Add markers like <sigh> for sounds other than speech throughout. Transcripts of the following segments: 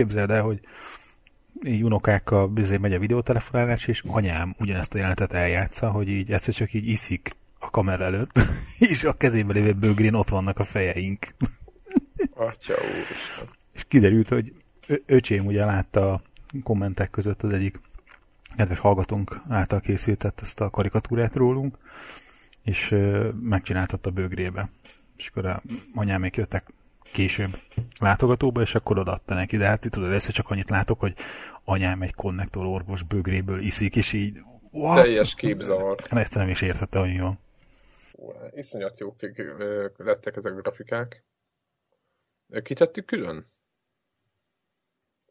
képzeld el, hogy így unokákkal bizony megy a videótelefonálás, és anyám ugyanezt a jelenetet eljátsza, hogy így egyszer csak így iszik a kamera előtt, <laughs> és a kezében lévő bögrén ott vannak a fejeink. Atya úr. És kiderült, hogy öcsém ugye látta a kommentek között az egyik kedves hallgatónk által készített ezt a karikatúrát rólunk, és megcsináltatta a bögrébe. És akkor a anyámék jöttek később látogatóba, és akkor odaadta neki. De hát tudod, először csak annyit látok, hogy anyám egy konnektor orvos bögréből iszik, és így... What? Teljes képzavar. Hát ezt nem is értette hogy jól. Iszonyat jók lettek ezek a grafikák. Kitettük külön?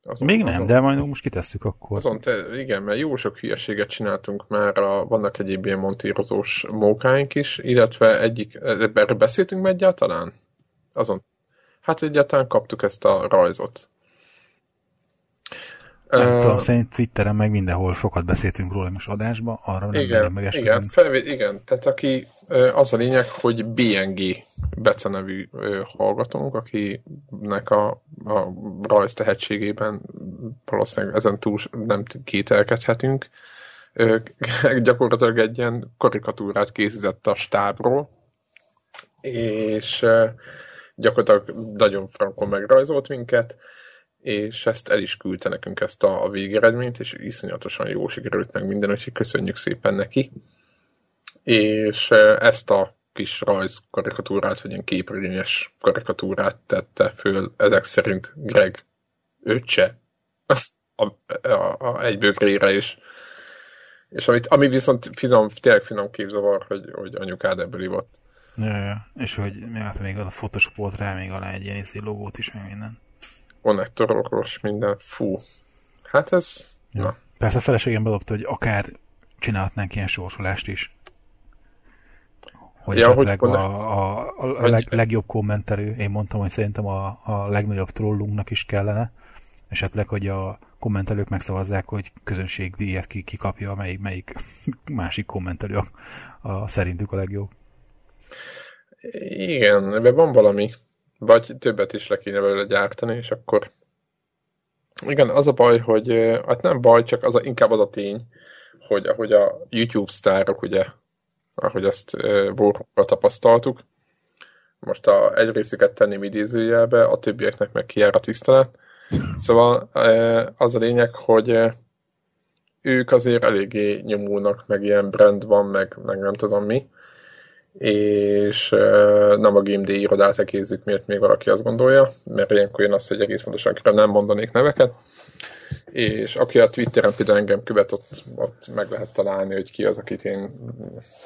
Azon, Még nem, azon, de majd most kitesszük akkor. Azon te, igen, mert jó sok hülyeséget csináltunk már, a, vannak egyéb ilyen montírozós mókáink is, illetve egyik, erre beszéltünk meg egyáltalán? Azon, hát egyáltalán kaptuk ezt a rajzot. Nem uh, tudom, szerint Twitteren meg mindenhol sokat beszéltünk róla most adásba, arra nem igen, meg igen, felvé, igen, tehát aki az a lényeg, hogy BNG Bece nevű hallgatónk, akinek a, a rajz tehetségében valószínűleg ezen túl nem kételkedhetünk, <laughs> gyakorlatilag egy ilyen karikatúrát készített a stábról, és gyakorlatilag nagyon frankon megrajzolt minket, és ezt el is küldte nekünk ezt a, a végeredményt, és iszonyatosan jó sikerült meg minden, úgyhogy köszönjük szépen neki. És ezt a kis rajz karikatúrát, vagy ilyen képregényes karikatúrát tette föl ezek szerint Greg öccse a, a, a egybögrére is. És amit, ami viszont finom, tényleg finom képzavar, hogy, hogy anyukád ebből ivott. És hogy hát még a Photoshop volt rá még alá egy ilyen izé logót is, meg minden konnektorokos, minden, fú. Hát ez, ja. na. Persze a feleségem bedobta, hogy akár csinálhatnánk ilyen sorsolást is. Hogy ja, esetleg hogy a, a, a, a leg, legjobb kommentelő, én mondtam, hogy szerintem a, a legnagyobb trollunknak is kellene, esetleg, hogy a kommentelők megszavazzák, hogy közönségdíjat ki, ki kapja, melyik, melyik <laughs> másik kommentelő a, a szerintük a legjobb. Igen, ebben van valami. Vagy többet is le kéne belőle gyártani, és akkor... Igen, az a baj, hogy... Hát nem baj, csak az a, inkább az a tény, hogy ahogy a YouTube sztárok, ugye, ahogy ezt Warhawkkal tapasztaltuk, most a egy részüket tenném idézőjelbe, a többieknek meg kijár a tisztelet. Szóval az a lényeg, hogy ők azért eléggé nyomulnak, meg ilyen brand van, meg, meg nem tudom mi, és nem a GameD irodát egészük, miért még valaki azt gondolja, mert ilyenkor jön az, hogy egész pontosan nem mondanék neveket, és aki a Twitteren például engem követ, ott, ott meg lehet találni, hogy ki az, akit én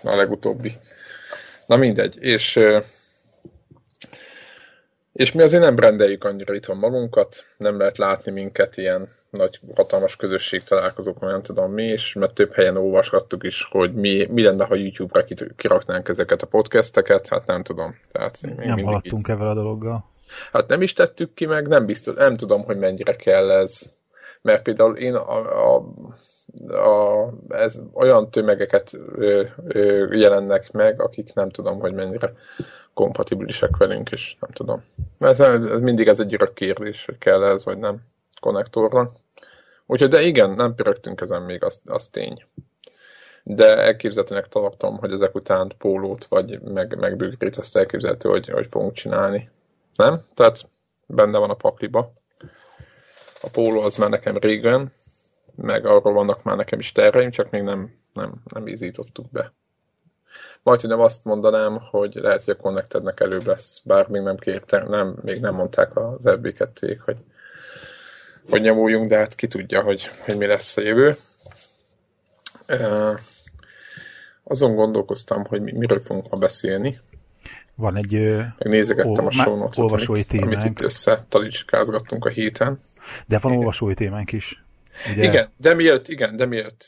a legutóbbi. Na mindegy, és és mi azért nem rendeljük annyira itthon magunkat, nem lehet látni minket ilyen nagy, hatalmas közösség találkozókon, nem tudom mi, és mert több helyen olvasgattuk is, hogy mi, mi lenne, ha YouTube-ra kiraknánk ezeket a podcasteket, hát nem tudom. Tehát nem haladtunk ezzel a dologgal. Hát nem is tettük ki meg, nem biztos, nem tudom, hogy mennyire kell ez. Mert például én a, a a, ez olyan tömegeket ö, ö, jelennek meg, akik nem tudom, hogy mennyire kompatibilisek velünk, és nem tudom. Ez, ez mindig ez egy örök kérdés, hogy kell ez, vagy nem konnektorra. Úgyhogy, de igen, nem pörögtünk ezen még, az, az tény. De elképzelhetőnek tartom, hogy ezek után pólót, vagy meg, meg bőgrét, azt elképzelhető, hogy, hogy fogunk csinálni. Nem? Tehát benne van a pakliba. A póló az már nekem régen, meg arról vannak már nekem is terveim, csak még nem, nem, nem ízítottuk be. Majd nem azt mondanám, hogy lehet, hogy a Connectednek előbb lesz, bár még nem kértem, nem, még nem mondták az fb 2 hogy, hogy nyomuljunk, de hát ki tudja, hogy, hogy mi lesz a jövő. azon gondolkoztam, hogy miről fogunk ma beszélni. Van egy... Megnézegettem ó, a show amit, témánk. amit itt össze talicskázgattunk a héten. De van Igen. olvasói témánk is. Ugye? Igen, de miért, igen, de miért?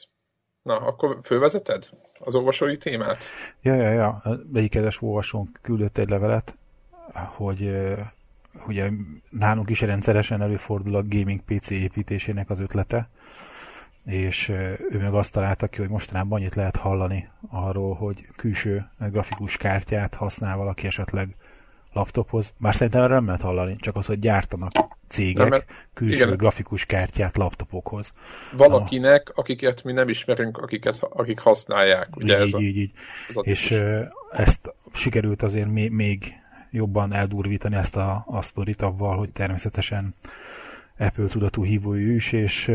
Na, akkor fölvezeted az olvasói témát? Ja, ja, ja. Egyik kedves olvasónk küldött egy levelet, hogy ugye nálunk is rendszeresen előfordul a gaming PC építésének az ötlete, és ő meg azt találta ki, hogy mostanában annyit lehet hallani arról, hogy külső grafikus kártyát használ valaki esetleg laptophoz. Már szerintem erre nem lehet hallani, csak az, hogy gyártanak cégek nem, külső igen. grafikus kártyát laptopokhoz. Valakinek, a... akiket mi nem ismerünk, akiket, akik használják. Ugye így, ez a, így, így. Ez a És ezt sikerült azért még, még jobban eldurvítani ezt a, a sztorit avval, hogy természetesen Apple tudatú hívói is, és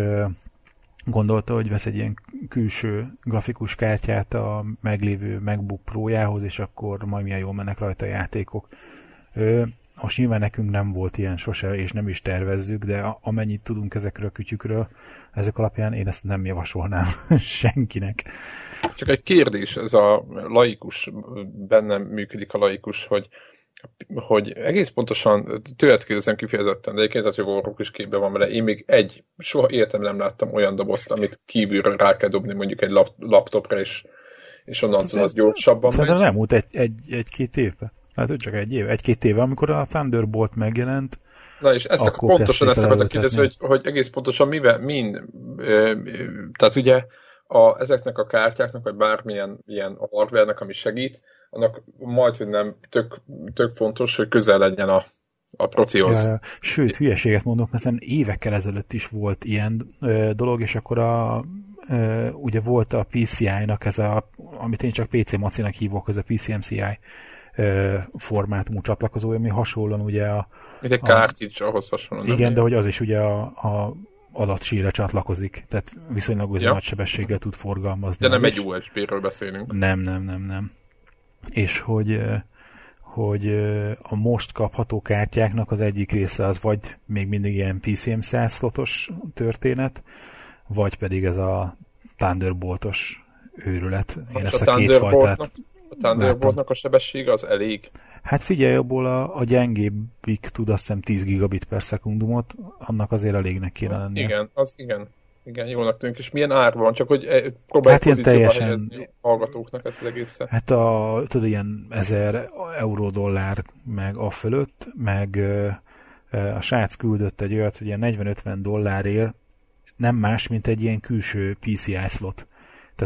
gondolta, hogy vesz egy ilyen külső grafikus kártyát a meglévő MacBook Pro-jához, és akkor majd milyen jól mennek rajta a játékok. Most nyilván nekünk nem volt ilyen sose, és nem is tervezzük, de amennyit tudunk ezekről a kütyükről, ezek alapján én ezt nem javasolnám <laughs> senkinek. Csak egy kérdés, ez a laikus, bennem működik a laikus, hogy hogy egész pontosan tőled kérdezem kifejezetten, de egyébként az jogorok is képbe van vele. Én még egy, soha életem nem láttam olyan dobozt, amit kívülről rá kell dobni mondjuk egy lap, laptopra, és, és onnantól az gyorsabban Szerintem megy. elmúlt egy, egy, egy-két évbe. Hát csak egy év, egy-két éve, amikor a Thunderbolt megjelent, Na és ezt akkor pontosan ezt akartam kérdezni, hogy, hogy egész pontosan mivel, min, ö, tehát ugye a, ezeknek a kártyáknak, vagy bármilyen ilyen hardware ami segít, annak majd, hogy nem tök, tök fontos, hogy közel legyen a, a procihoz. Ja, sőt, hülyeséget mondok, mert évekkel ezelőtt is volt ilyen ö, dolog, és akkor a, ö, ugye volt a PCI-nak ez a, amit én csak PC macinak hívok, ez a PCMCI formátumú csatlakozó, ami hasonlóan ugye a... Egy cartridge, ahhoz hasonlóan. Igen, de hogy az is ugye a, a adatsíre csatlakozik, tehát viszonylag ja. nagy sebességgel tud forgalmazni. De nem egy USB-ről beszélünk. Nem, nem, nem, nem és hogy, hogy a most kapható kártyáknak az egyik része az vagy még mindig ilyen PCM 100 slotos történet, vagy pedig ez a Thunderboltos őrület. Én ezt a, a két fajtát A Thunderboltnak a sebessége az elég? Hát figyelj, abból a, a gyengébbik tud azt hiszem 10 gigabit per szekundumot, annak azért elégnek kéne lennie. Igen, az igen. Igen, jónak tűnik. És milyen ár van? Csak hogy eh, próbálj hát pozícióba teljesen... helyezni a hallgatóknak ezt az egészet. Hát a, tudod, ilyen 1000 euró dollár meg a fölött, meg a srác küldött egy olyat, hogy ilyen 40-50 dollárért nem más, mint egy ilyen külső PCI slot.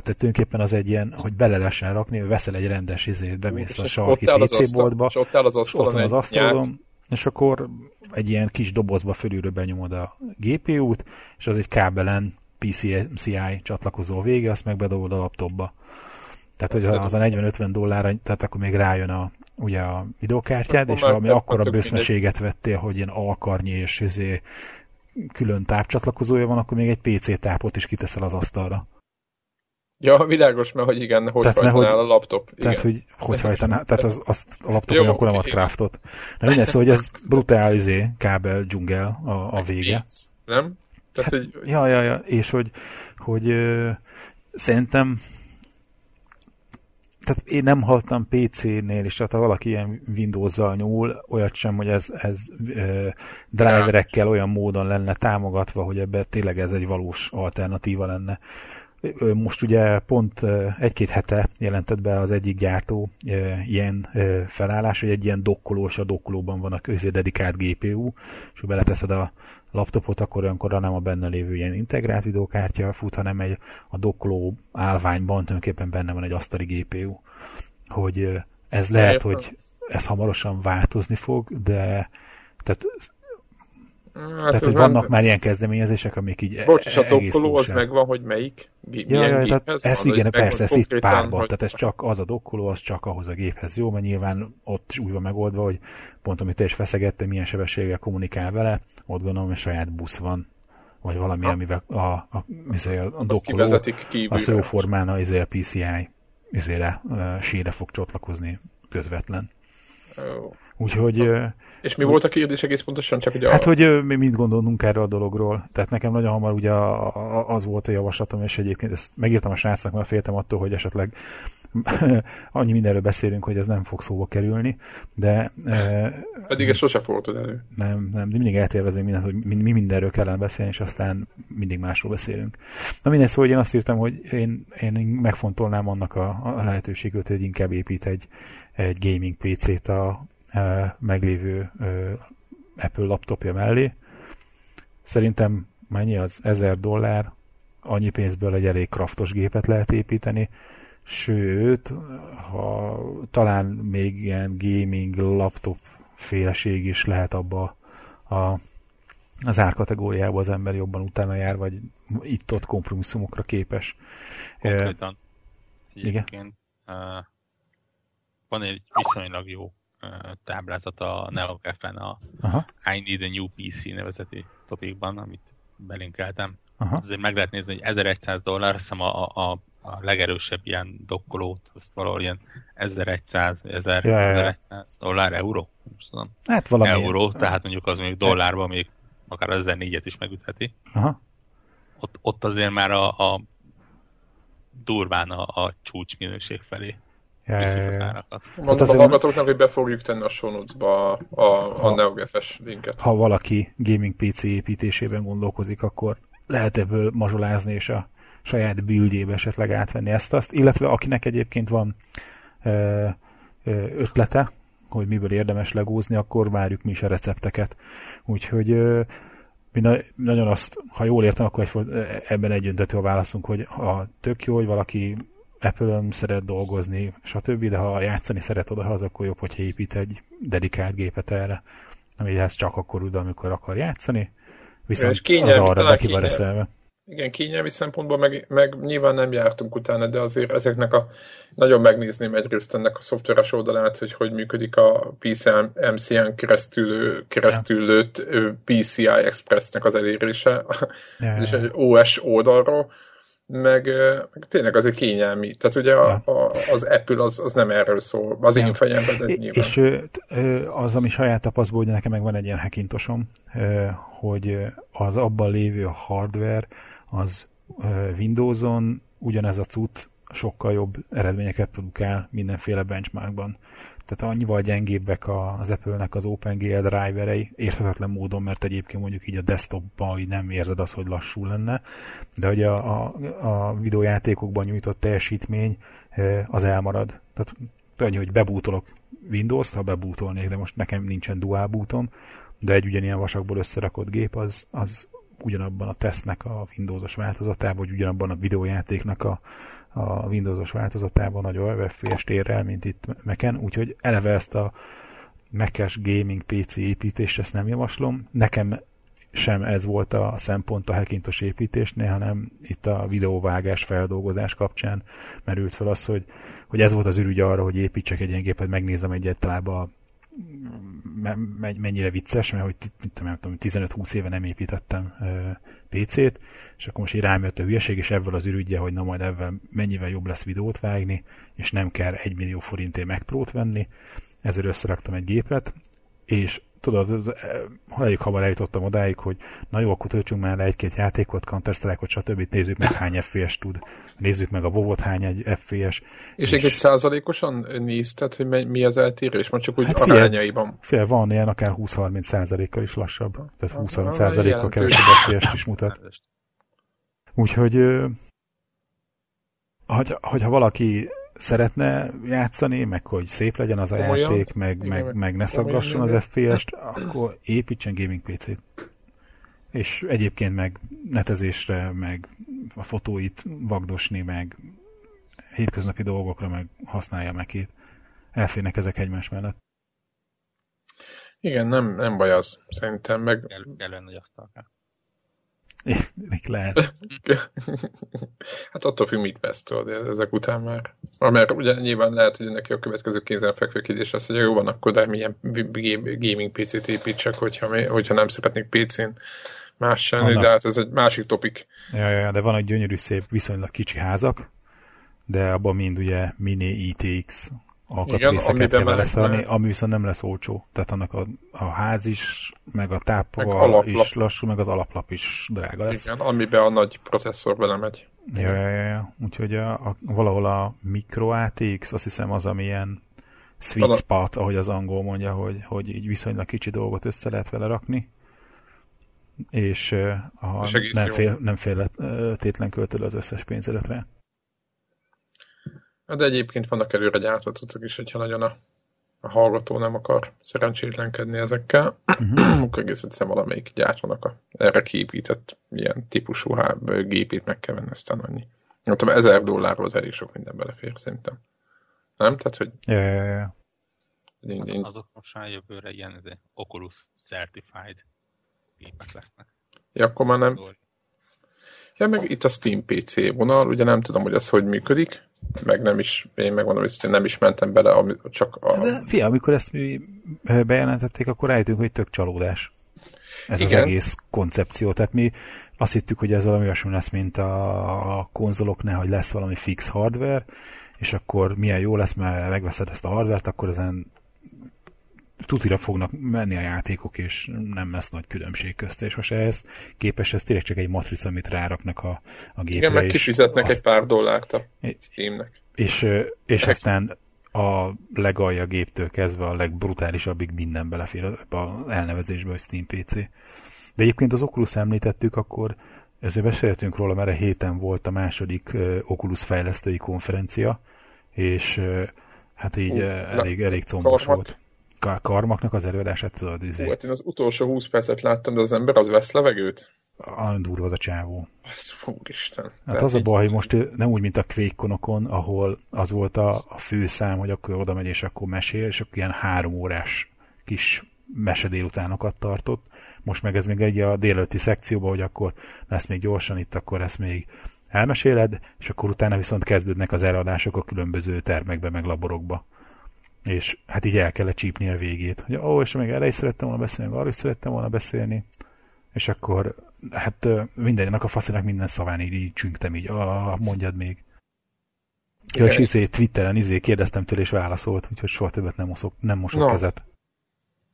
Tehát tulajdonképpen az egy ilyen, hogy bele lehessen rakni, veszel egy rendes izét, bemész a sarki PC boltba, és ott áll az asztalon, ott az asztalon és akkor egy ilyen kis dobozba fölülről benyomod a GPU-t, és az egy kábelen PCI csatlakozó vége, azt meg bedobod a laptopba. Tehát, hogy az a 40-50 dollár, tehát akkor még rájön a, ugye a videokártyád, és valami akkora bőszmeséget vettél, hogy ilyen alkarnyi és izé külön tápcsatlakozója van, akkor még egy PC tápot is kiteszel az asztalra. Ja, világos, mert hogy igen, hogy tehát, hajtanál hogy, a laptop. Igen. Tehát, hogy hogy hajtanál, tehát az, azt a laptopon akkor nem ad craftot. De minden szó, hogy ez brutál izé, kábel dzsungel a, a vége. Nem? Tehát, hát, hogy... Ja, ja, ja, és hogy, hogy ö, szerintem tehát én nem hallottam PC-nél is, tehát ha valaki ilyen Windows-zal nyúl, olyat sem, hogy ez, ez ö, driverekkel olyan módon lenne támogatva, hogy ebben tényleg ez egy valós alternatíva lenne. Most ugye pont egy-két hete jelentett be az egyik gyártó ilyen felállás, hogy egy ilyen dokkolós, a dokkolóban van a közé dedikált GPU, és ha beleteszed a laptopot, akkor olyankor nem a benne lévő ilyen integrált videókártya fut, hanem egy a dokkoló állványban tulajdonképpen benne van egy asztali GPU. Hogy ez lehet, hogy ez hamarosan változni fog, de tehát Hát tehát, hogy vannak nem... már ilyen kezdeményezések, amik így Bocs, és a dokkoló az megvan, hogy melyik ja, ja, tehát ez van, igen, persze, ez itt párban, hogy... tehát ez csak az a dokkoló, az csak ahhoz a géphez jó, mert nyilván ott úgy van megoldva, hogy pont amit te is feszegettél, milyen sebességgel kommunikál vele, ott gondolom, hogy saját busz van, vagy valami, ha. amivel a, a, a, a dokkoló, a szóformán a, a PCI izére, uh, sére fog csatlakozni közvetlen. Oh. Úgyhogy... Ha. És mi volt a kérdés egész pontosan? Csak ugye hát, a... hogy mi mit gondolunk erről a dologról. Tehát nekem nagyon hamar ugye az volt a javaslatom, és egyébként ezt megírtam a srácnak, mert féltem attól, hogy esetleg <laughs> annyi mindenről beszélünk, hogy ez nem fog szóba kerülni, de... Pedig ez sose fordult elő. Nem, nem, mindig eltervezünk mindent, hogy mi, mi mindenről kellene beszélni, és aztán mindig másról beszélünk. Na minden szó, hogy én azt írtam, hogy én, én megfontolnám annak a, a lehetőséget, hogy inkább épít egy, egy gaming PC-t a, meglévő Apple laptopja mellé. Szerintem mennyi az? 1000 dollár, annyi pénzből egy elég kraftos gépet lehet építeni, sőt, ha talán még ilyen gaming laptop féleség is lehet abba a az árkategóriában az ember jobban utána jár, vagy itt-ott kompromisszumokra képes. Konkrétan egyébként uh, van egy viszonylag jó táblázat a NeoGAF-en a Aha. I Need a New PC nevezeti topikban, amit belinkeltem. Aha. Azért meg lehet nézni, hogy 1100 dollár, hiszem a, a, a legerősebb ilyen dokkolót, azt valahol ilyen 1100, 1000, ja, 1100 dollár, euró? Nem tudom. Hát valami. Euró, tehát mondjuk az mondjuk dollárban még akár az 1004-et is megütheti. Aha. Ott, ott azért már a, a durván a, a csúcs minőség felé. Mondom a hallgatóknak, hogy be fogjuk tenni a show a, a, a NeoGFS linket. Ha valaki gaming PC építésében gondolkozik, akkor lehet ebből mazsolázni, és a saját buildjébe esetleg átvenni ezt-azt, illetve akinek egyébként van ö, ö, ötlete, hogy miből érdemes legózni, akkor várjuk mi is a recepteket. Úgyhogy ö, mi na- nagyon azt, ha jól értem, akkor egy, ebben egyöntető a válaszunk, hogy ha tök jó, hogy valaki Apple-ön szeret dolgozni, stb., de ha játszani szeret oda, az akkor jobb, hogyha épít egy dedikált gépet erre, amihez csak akkor tud, amikor akar játszani, viszont az arra neki van reszelve. Igen, kényelmi szempontból meg, meg nyilván nem jártunk utána, de azért ezeknek a nagyon megnézném egyrészt ennek a szoftveres oldalát, hogy hogy működik a PCI MCN keresztül, keresztül lőtt PCI Expressnek az elérése, ja. és egy OS oldalról, meg, meg tényleg azért kényelmi. Tehát ugye a, a, az Apple az, az nem erről szól, az én fejemben, de nyilván. És az, ami saját tapasztalatból, hogy nekem meg van egy ilyen hackintosom, hogy az abban lévő hardware, az Windows-on ugyanez a cucc sokkal jobb eredményeket produkál mindenféle benchmarkban. Tehát annyival gyengébbek az Apple-nek az OpenGL driverei, érthetetlen módon, mert egyébként mondjuk így a desktopban nem érzed azt, hogy lassú lenne, de hogy a, a, a videójátékokban nyújtott teljesítmény az elmarad. Tehát annyi, hogy bebútolok Windows-t, ha bebútolnék, de most nekem nincsen dual bootom, de egy ugyanilyen vasakból összerakott gép, az, az ugyanabban a tesznek a Windows-os változatában, vagy ugyanabban a videójátéknak a, a Windows-os változatában nagyon FPS térrel, mint itt Mac-en, úgyhogy eleve ezt a Mac-es gaming PC építést ezt nem javaslom. Nekem sem ez volt a szempont a Hackintos építésnél, hanem itt a videóvágás feldolgozás kapcsán merült fel az, hogy, hogy ez volt az ürügy arra, hogy építsek egy ilyen gépet, megnézem egyáltalán mennyire vicces, mert hogy mit tudom, 15-20 éve nem építettem PC-t, és akkor most így rám jött a hülyeség, és ebből az ürügye, hogy na majd ebben mennyivel jobb lesz videót vágni, és nem kell 1 millió forintért megprót venni, ezért összeraktam egy gépet, és tudod, az, elég hamar eljutottam odáig, hogy na jó, akkor töltsünk már le egy-két játékot, Counter-Strike-ot, stb. Nézzük meg hány FPS tud. Nézzük meg a WoW-ot, hány egy FPS. És, és... egy százalékosan nézted, hogy mi az eltérés? Most csak úgy hát arányaiban. Fél, van ilyen akár 20-30 százalékkal is lassabb. Tehát 20-30 százalékkal kevesebb FPS-t is mutat. Úgyhogy, hogy, hogyha valaki szeretne játszani, meg hogy szép legyen az a Komolyan? játék, meg, Igen, meg, meg ne szaggasson az FPS-t, akkor építsen gaming PC-t. És egyébként meg netezésre, meg a fotóit vagdosni, meg hétköznapi dolgokra meg használja meg Elférnek ezek egymás mellett. Igen, nem, nem baj az, szerintem meg... Kellően nagy asztalká. Még lehet. hát attól függ, mit vesz, tudod, ezek után már. Mert ugye nyilván lehet, hogy neki a következő kézenfekvő kérdés lesz, hogy jó van, akkor de milyen gaming PC-t építsek, hogyha, hogyha nem szeretnék PC-n más sem, de hát ez egy másik topik. Ja, ja, de van egy gyönyörű szép, viszonylag kicsi házak, de abban mind ugye mini ITX alkatrészeket kell beleszállni, ami viszont nem lesz olcsó. Tehát annak a, a ház is, meg a tápa is lassú, meg az alaplap is drága lesz. Igen, amiben a nagy processzor belemegy. Ja, ja, ja, ja. Úgyhogy a, a, valahol a micro ATX, azt hiszem az, ami ilyen sweet spot, ahogy az angol mondja, hogy, hogy így viszonylag kicsi dolgot össze lehet vele rakni. És, a, és nem, fél, nem tétlen költöd az összes pénzedet rá. De egyébként vannak előre gyártott cuccok is, hogyha nagyon a, a hallgató nem akar szerencsétlenkedni ezekkel, uh-huh. akkor egész egyszerűen valamelyik gyártónak a erre kiépített ilyen típusú gépét meg kell venni, aztán annyi. Mondtam, ezer dollárhoz az elég sok minden belefér, szerintem. Nem? Tehát, hogy... Ja, ja, ja. Az, azok most már jövőre ilyen ez Oculus Certified gépek lesznek. Ja, akkor már nem. Ja, meg itt a Steam PC vonal, ugye nem tudom, hogy az hogy működik, meg nem is, én megmondom, hogy nem is mentem bele, csak a... De fia, amikor ezt mi bejelentették, akkor rájöttünk, hogy tök csalódás. Ez Igen. az egész koncepció. Tehát mi azt hittük, hogy ez valami olyasmi lesz, mint a, a konzoloknál, hogy lesz valami fix hardware, és akkor milyen jó lesz, mert megveszed ezt a hardvert, akkor ezen tutira fognak menni a játékok, és nem lesz nagy különbség közt, és most ehhez képes ez tényleg csak egy matrica, amit ráraknak a, a gépre. Igen, meg kifizetnek azt... egy pár dollárt a Steamnek. És, és aztán a legalja géptől kezdve a legbrutálisabbig minden belefér a elnevezésbe, hogy Steam PC. De egyébként az Oculus említettük, akkor ezért beszéltünk róla, mert a héten volt a második Oculus fejlesztői konferencia, és hát így uh, elég, elég combos volt karmaknak az előadását tudod. Izé. hát én az utolsó 20 percet láttam, de az ember az vesz levegőt? Olyan durva az a csávó. Ez úristen. Hát az a baj, hogy most nem úgy, mint a kvékkonokon, ahol az volt a, a fő szám, hogy akkor oda megy és akkor mesél, és akkor ilyen három órás kis mese délutánokat tartott. Most meg ez még egy a délelőtti szekcióban, hogy akkor lesz még gyorsan itt, akkor ezt még elmeséled, és akkor utána viszont kezdődnek az eladások a különböző termekbe, meg laborokba és hát így el kellett csípni a végét, hogy ó, és még erre is szerettem volna beszélni, arra is szerettem volna beszélni, és akkor hát mindennek a faszinak minden szaván így, így csüngtem így, ah, mondjad még. Ja, és izé, Twitteren izé kérdeztem tőle, és válaszolt, úgyhogy soha többet nem, moszok, nem mosok no. kezet.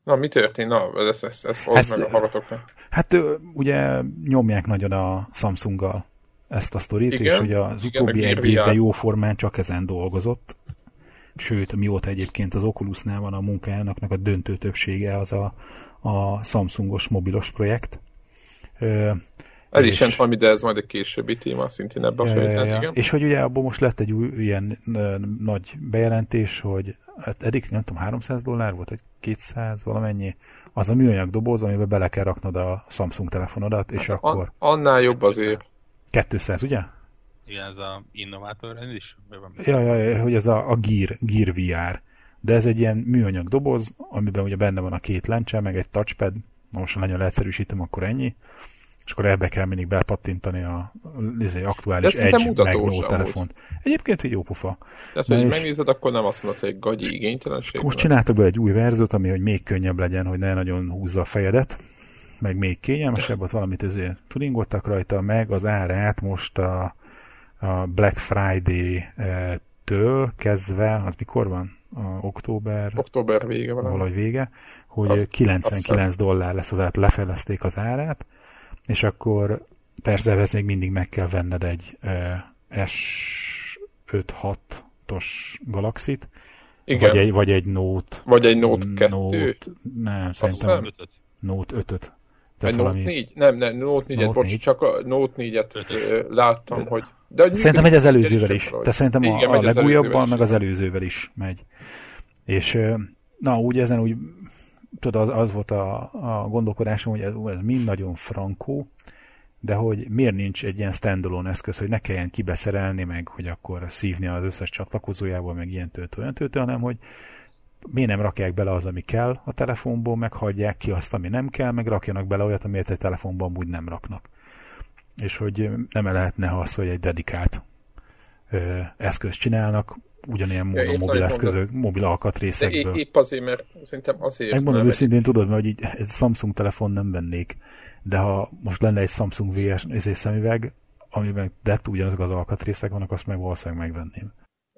Na, mi történt? Na, ezt, ezt, ezt hát, meg a hallgatókra. Hát ugye nyomják nagyon a Samsunggal ezt a sztorit, igen, és ugye az igen, utóbbi egy évben jó formán csak ezen dolgozott, sőt, mióta egyébként az Oculusnál van a munkájának a döntő többsége az a, a Samsungos mobilos projekt. El is jelent valami, de ez majd egy későbbi téma, szintén ebben a ja, ja. És hogy ugye abból most lett egy új, ilyen nagy bejelentés, hogy hát eddig nem tudom, 300 dollár volt, vagy 200 valamennyi, az a műanyag doboz, amiben bele kell raknod a Samsung telefonodat, és hát akkor... An- annál jobb azért. 200, ugye? Igen, ez a innovátor is? Ja, ja, ja, hogy ez a, a Gear, Gear VR. De ez egy ilyen műanyag doboz, amiben ugye benne van a két lencse, meg egy touchpad. Most nagyon leegyszerűsítem, akkor ennyi. És akkor ebbe kell mindig bepattintani a izé, aktuális Edge meg Note telefont. Egyébként, hogy jó pofa. Tehát, hogy megnézed, akkor nem azt mondod, hogy egy gagyi igénytelenség. Most csináltak be egy új verziót, ami hogy még könnyebb legyen, hogy ne nagyon húzza a fejedet meg még kényelmesebb, ott valamit azért tuningoltak rajta, meg az árát most a a Black Friday-től kezdve, az mikor van? A október? Október vége van. Valahogy vége, hogy a, 99 aztán. dollár lesz az át, lefelezték az árát, és akkor persze ez még mindig meg kell venned egy S5-6-os Galaxy-t, Igen. Vagy egy, vagy egy Note. Vagy egy Note 2. Note, nem, szerintem Note 5-öt. Note 4? Nem, nem, Note 4-et, Note bocs, 4. csak a Note 4-et láttam, hogy de hogy szerintem megy az előzővel is. Tehát szerintem Igen, a, a legújabban, meg az előzővel is megy. És na, úgy ezen úgy, tudod, az, az volt a, a gondolkodásom, hogy ez, ez mind nagyon frankó, de hogy miért nincs egy ilyen standalone eszköz, hogy ne kelljen kibeszerelni, meg hogy akkor szívni az összes csatlakozójából, meg ilyen töltő, olyan töltő, hanem hogy miért nem rakják bele az, ami kell a telefonból, meg hagyják ki azt, ami nem kell, meg rakjanak bele olyat, amiért egy telefonban úgy nem raknak és hogy nem lehetne az, hogy egy dedikált ö, eszközt csinálnak, ugyanilyen módon ja, mobil eszközök, az... mobil alkatrészekből. De épp azért, mert szerintem azért... Megmondom őszintén, egy... tudod, mert hogy így egy Samsung telefon nem vennék, de ha most lenne egy Samsung VS izé szemüveg, amiben de ugyanazok az alkatrészek vannak, azt meg valószínűleg megvenném.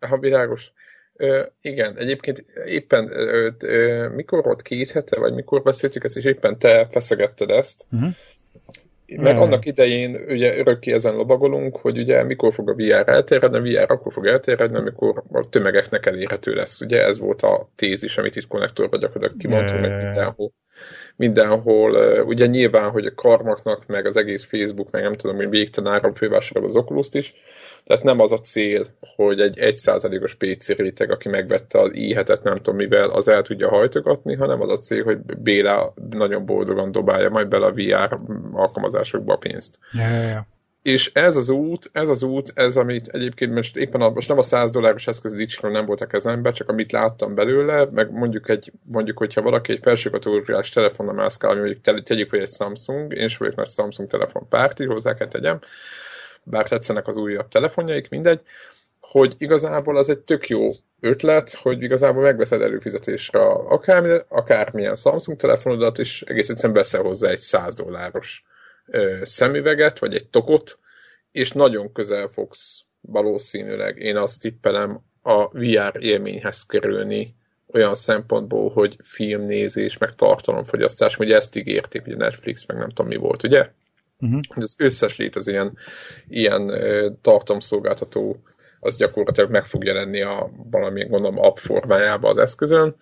Ha világos. Ö, igen, egyébként éppen ö, ö, mikor volt két hete, vagy mikor beszéltük ezt, és éppen te feszegetted ezt, uh-huh. Meg annak idején ugye örökké ezen lovagolunk, hogy ugye mikor fog a VR elterjedni, a VR akkor fog elterjedni, amikor a tömegeknek elérhető lesz. Ugye ez volt a tézis, amit itt konnektorban gyakorlatilag kimondtunk meg mindenhol. Mindenhol, ugye nyilván, hogy a karmaknak, meg az egész Facebook, meg nem tudom, hogy végtelen áram fővásárol az oculus is, tehát nem az a cél, hogy egy 1%-os PC réteg, aki megvette az i nem tudom mivel, az el tudja hajtogatni, hanem az a cél, hogy Béla nagyon boldogan dobálja majd bele a VR alkalmazásokba a pénzt. Ja, ja. és ez az út, ez az út, ez amit egyébként most éppen a, most nem a 100 dolláros eszköz dicsről nem volt a kezembe, csak amit láttam belőle, meg mondjuk, egy, mondjuk hogyha valaki egy felső kategóriás telefonnal mászkál, ami mondjuk tegyük, hogy egy Samsung, én is vagyok nagy Samsung telefon párti, hozzá kell tegyem, bár tetszenek az újabb telefonjaik, mindegy, hogy igazából az egy tök jó ötlet, hogy igazából megveszed előfizetésre akármilyen, akármilyen Samsung telefonodat, és egész egyszerűen veszel hozzá egy 100 dolláros ö, szemüveget, vagy egy tokot, és nagyon közel fogsz valószínűleg, én azt tippelem, a VR élményhez kerülni olyan szempontból, hogy filmnézés, meg tartalomfogyasztás, ugye ezt ígérték, ugye Netflix, meg nem tudom mi volt, ugye? Uh-huh. Az összes lét az ilyen, ilyen tartalomszolgáltató az gyakorlatilag meg fog jelenni a valamilyen gondolom app formájába az eszközön,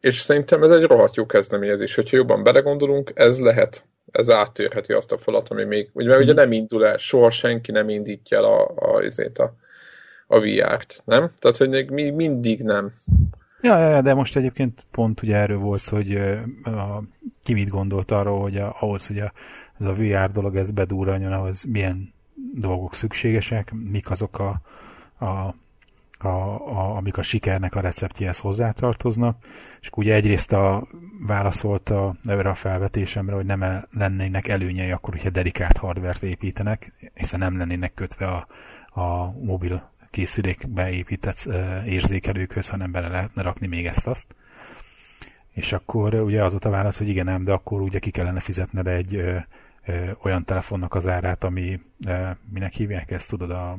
és szerintem ez egy rohadt jó kezdeményezés, hogyha jobban belegondolunk, ez lehet, ez áttérheti azt a falat, ami még, ugye, mert ugye nem indul el, soha senki nem indítja el a, a, a, a, a VR-t, nem? Tehát, hogy még mi, mindig nem. Ja, ja, de most egyébként pont ugye erről volt szó, hogy a, ki mit gondolt arról, hogy a, ahhoz, hogy a, ez a VR dolog ez bedúranjon, ahhoz milyen dolgok szükségesek, mik azok a, a, a, a, amik a sikernek a receptjéhez hozzátartoznak, és ugye egyrészt a, válaszolta erre a felvetésemre, hogy nem lennének előnyei akkor, hogyha dedikált hardvert építenek, hiszen nem lennének kötve a, a mobil készülékbe épített érzékelőkhöz, hanem bele lehetne rakni még ezt-azt. És akkor ugye az volt a válasz, hogy igen, nem, de akkor ugye ki kellene fizetned egy ö, olyan telefonnak az árát, ami, ö, minek hívják ezt, tudod, a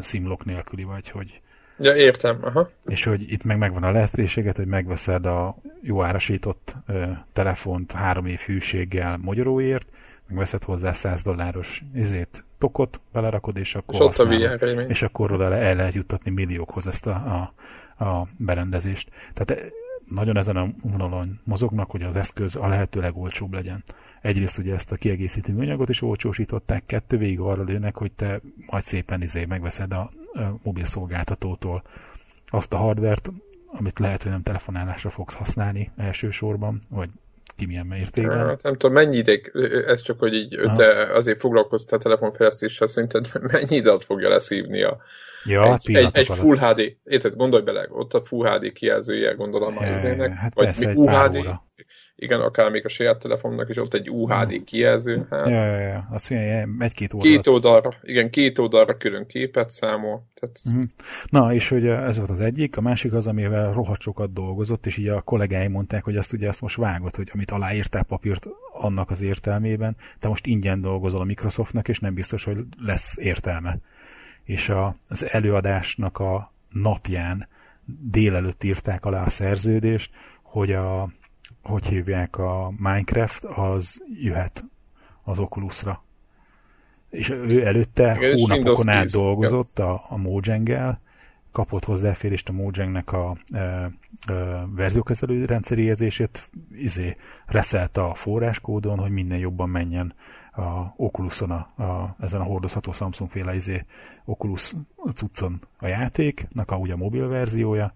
szimlok nélküli, vagy hogy... Ja, értem, aha. És hogy itt meg megvan a lehetőséget, hogy megveszed a jó árasított ö, telefont három év hűséggel magyaróért, megveszed hozzá 100 dolláros izét, tokot, belerakod, és akkor és, használod, és akkor oda el lehet juttatni milliókhoz ezt a, a, a berendezést. Tehát nagyon ezen a vonalon mozognak, hogy az eszköz a lehető legolcsóbb legyen egyrészt ugye ezt a kiegészítő műanyagot is olcsósították, kettő végig arra lőnek, hogy te majd szépen izé megveszed a, a mobil szolgáltatótól azt a hardvert, amit lehet, hogy nem telefonálásra fogsz használni elsősorban, vagy ki milyen mértékben. Hát nem tudom, mennyi ideig, ez csak, hogy így te azért foglalkoztál a telefonfejlesztéssel, szerinted <laughs> mennyi időt fogja leszívni a, ja, egy, egy, egy Full HD, érted, gondolj bele, ott a Full HD kijelzője gondolom a hát vagy persze, UHD, óra igen, akár még a saját telefonnak is ott egy UHD kijelző. Hát, ja, ja, ja. Azt mondja, egy-két oldalra. Két oldalra, igen, két oldalra külön képet számol. Tehát... Uh-huh. Na, és hogy ez volt az egyik, a másik az, amivel rohadt sokat dolgozott, és így a kollégái mondták, hogy azt ugye azt most vágott, hogy amit aláírtál papírt annak az értelmében, te most ingyen dolgozol a Microsoftnak, és nem biztos, hogy lesz értelme. És a, az előadásnak a napján délelőtt írták alá a szerződést, hogy a hogy hívják a Minecraft, az jöhet az Oculusra. És ő előtte Igen, hónapokon át dolgozott a, a Mojang-el, kapott hozzáférést a Mojangnek a e, e, verziókezelő rendszeréjezését, izé, reszelte a forráskódon, hogy minden jobban menjen a Oculuson, a, a, ezen a hordozható Samsung féle izé, Oculus cuccon a játéknak, a, ugye a mobil verziója,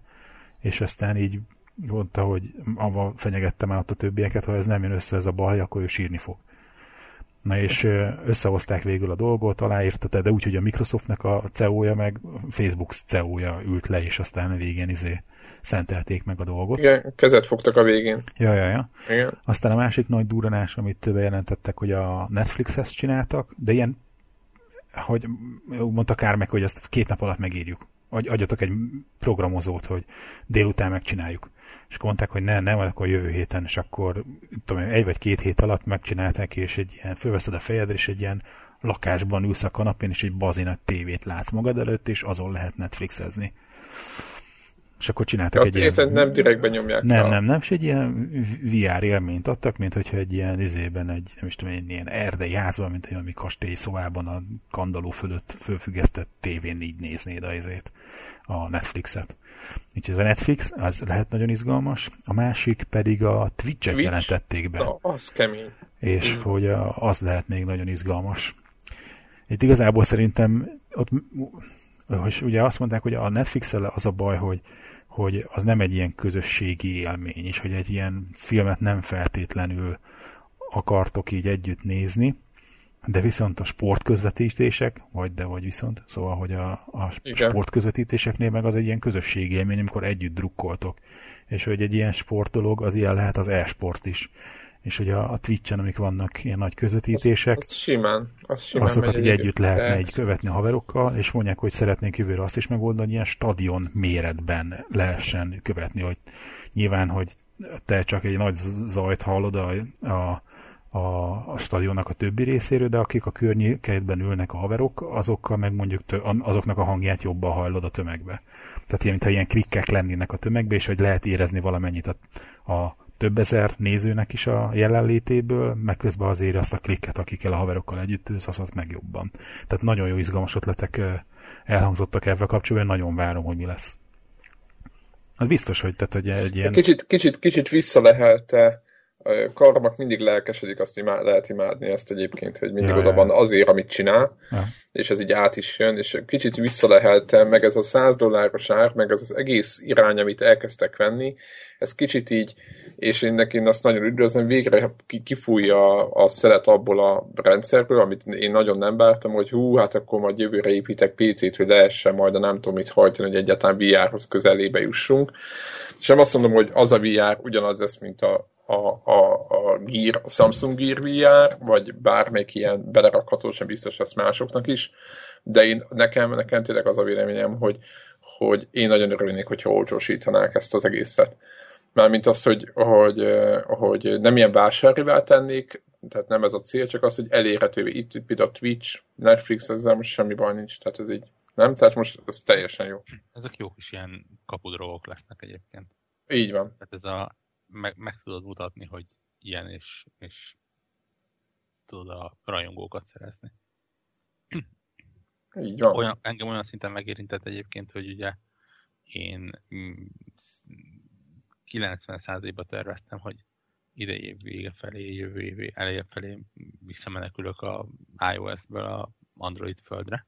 és aztán így mondta, hogy avval fenyegettem el ott a többieket, ha ez nem jön össze ez a baj, akkor ő sírni fog. Na és összehozták végül a dolgot, aláírta, de úgy, hogy a Microsoftnak a CEO-ja meg Facebook CEO-ja ült le, és aztán a végén izé szentelték meg a dolgot. Igen, kezet fogtak a végén. Ja, ja, ja. Igen. Aztán a másik nagy duranás, amit bejelentettek, hogy a Netflix-hez csináltak, de ilyen, hogy mondta Kár meg, hogy ezt két nap alatt megírjuk. Adjatok egy programozót, hogy délután megcsináljuk és mondták, hogy ne, nem, akkor jövő héten, és akkor tudom, egy vagy két hét alatt megcsinálták, és egy ilyen, fölveszed a fejedre, és egy ilyen lakásban ülsz a kanapén, és egy bazinak tévét látsz magad előtt, és azon lehet Netflixezni. És akkor csináltak ja, egy érted, ilyen... nem direktben nyomják Nem, a... nem, nem, és egy ilyen VR élményt adtak, mint hogyha egy ilyen izében, egy, nem is tudom, egy ilyen erdei házban, mint egy valami kastély szobában a kandaló fölött fölfüggesztett tévén így néznéd a izét, a Netflixet. Úgyhogy ez a Netflix, az lehet nagyon izgalmas, a másik pedig a Twitch-et Twitch? jelentették be. Na, az kemény. És mm. hogy a, az lehet még nagyon izgalmas. Itt igazából szerintem ott, hogy ugye azt mondták, hogy a netflix az a baj, hogy, hogy az nem egy ilyen közösségi élmény, és hogy egy ilyen filmet nem feltétlenül akartok így együtt nézni, de viszont a sportközvetítések, vagy de vagy viszont, szóval, hogy a, a sportközvetítéseknél meg az egy ilyen közösségi élmény, amikor együtt drukkoltok. És hogy egy ilyen sportdolog, az ilyen lehet az e-sport is. És hogy a, a Twitch-en, amik vannak ilyen nagy közvetítések, az, az simán, az simán azokat így együtt lehetne egy követni a haverokkal, és mondják, hogy szeretnénk jövőre azt is megoldani, hogy ilyen stadion méretben lehessen követni, hogy nyilván, hogy te csak egy nagy zajt hallod a, a a, a stadionnak a többi részéről, de akik a környékedben ülnek a haverok, azokkal meg mondjuk tö, azoknak a hangját jobban hallod a tömegbe. Tehát ilyen, mintha ilyen klikkek lennének a tömegbe, és hogy lehet érezni valamennyit a, a több ezer nézőnek is a jelenlétéből, meg közben azért azt a klikket, akikkel a haverokkal együtt ülsz, az meg jobban. Tehát nagyon jó izgalmas ötletek elhangzottak ebben kapcsolatban, nagyon várom, hogy mi lesz. Az biztos, hogy, tehát, hogy egy ilyen... Kicsit, kicsit, kicsit vissza lehet Karmak mindig lelkesedik, azt imád, lehet imádni ezt egyébként, hogy mindig ja, oda van azért, amit csinál, ja. és ez így át is jön, és kicsit vissza lehet, meg ez a 100 dolláros ár, meg ez az egész irány, amit elkezdtek venni, ez kicsit így, és én neki azt nagyon üdvözlöm, végre kifújja a szelet abból a rendszerből, amit én nagyon nem bártam, hogy hú, hát akkor majd jövőre építek PC-t, hogy lehessen majd a nem tudom mit hajtani, hogy egyáltalán VR-hoz közelébe jussunk. És nem azt mondom, hogy az a VR ugyanaz lesz, mint a a, a, a Gear, a Samsung Gear VR, vagy bármelyik ilyen belerakható, sem biztos lesz másoknak is, de én, nekem, nekem tényleg az a véleményem, hogy, hogy én nagyon örülnék, hogyha olcsósítanák ezt az egészet. Mármint az, hogy, hogy, hogy nem ilyen vásárivá tennék, tehát nem ez a cél, csak az, hogy elérhetővé. Itt, itt például Twitch, Netflix, ezzel most semmi baj nincs, tehát ez így, nem? Tehát most ez teljesen jó. Ezek jó kis ilyen kapudrogok lesznek egyébként. Így van. Tehát ez a meg, meg tudod mutatni, hogy ilyen, és, és tudod a rajongókat szerezni. Így van. Olyan, engem olyan szinten megérintett egyébként, hogy ugye én 90%-ba mm, terveztem, hogy idei év vége felé, jövő év eleje felé visszamenekülök a iOS-ből a Android földre,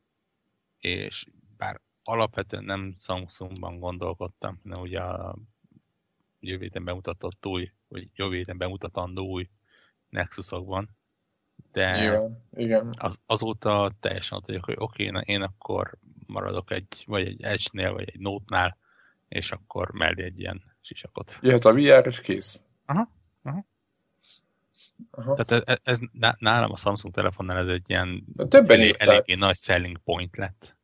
és bár alapvetően nem Samsungban gondolkodtam, hanem ugye a jövő héten bemutatott új, vagy jövő héten bemutatandó új Nexusokban. De igen, igen. Az, azóta teljesen ott vagyok, hogy oké, okay, én akkor maradok egy, vagy egy Edge-nél, vagy egy Note-nál, és akkor mellé egy ilyen sisakot. Jöhet a VR, és kész. Aha, aha. Aha. Tehát ez, ez, nálam a Samsung telefonnál ez egy ilyen többen elég, eléggé nagy selling point lett.